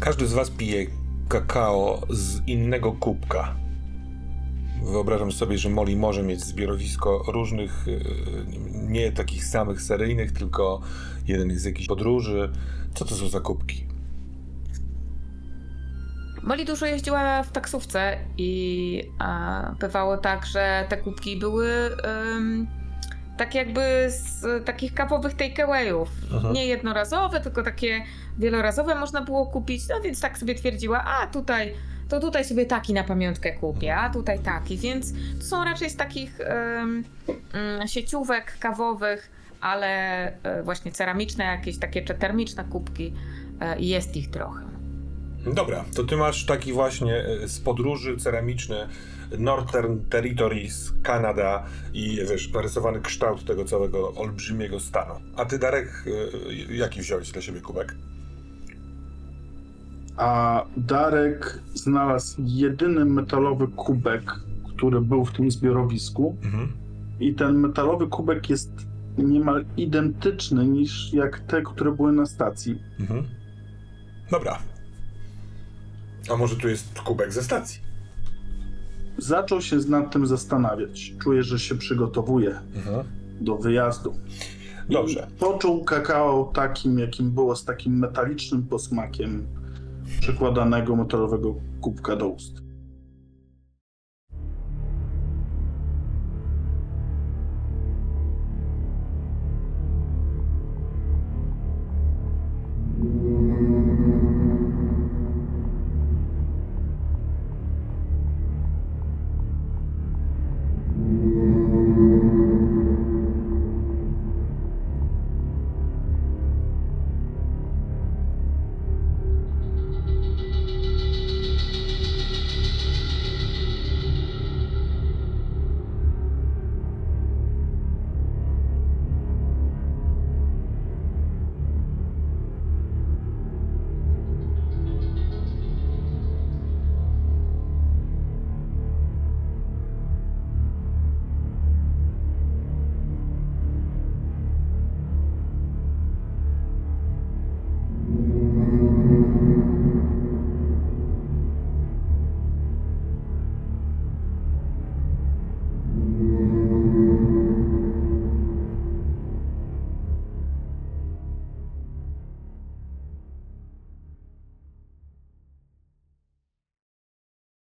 Każdy z was pije kakao z innego kubka. Wyobrażam sobie, że Molly może mieć zbiorowisko różnych, e, nie takich samych seryjnych, tylko jeden jest z jakiejś podróży. Co to są za kubki? Molly dużo jeździła w taksówce i a, bywało tak, że te kubki były ym, tak jakby z takich kawowych takeawayów. Nie jednorazowe, tylko takie wielorazowe można było kupić, no więc tak sobie twierdziła, a tutaj, to tutaj sobie taki na pamiątkę kupię, a tutaj taki, więc to są raczej z takich ym, sieciówek kawowych, ale y, właśnie ceramiczne jakieś takie czy termiczne kubki i jest ich trochę. Dobra, to ty masz taki właśnie e, z podróży ceramiczny Northern Territories, Kanada i wiesz, narysowany kształt tego całego olbrzymiego stanu. A ty, Darek, e, jaki wziąłeś dla siebie kubek? A Darek znalazł jedyny metalowy kubek, który był w tym zbiorowisku. Mhm. I ten metalowy kubek jest niemal identyczny niż jak te, które były na stacji. Mhm. Dobra. A może tu jest kubek ze stacji? Zaczął się nad tym zastanawiać. Czuje, że się przygotowuje Mhm. do wyjazdu. I Dobrze. Poczuł kakao takim, jakim było, z takim metalicznym posmakiem przykładanego metalowego kubka do ust.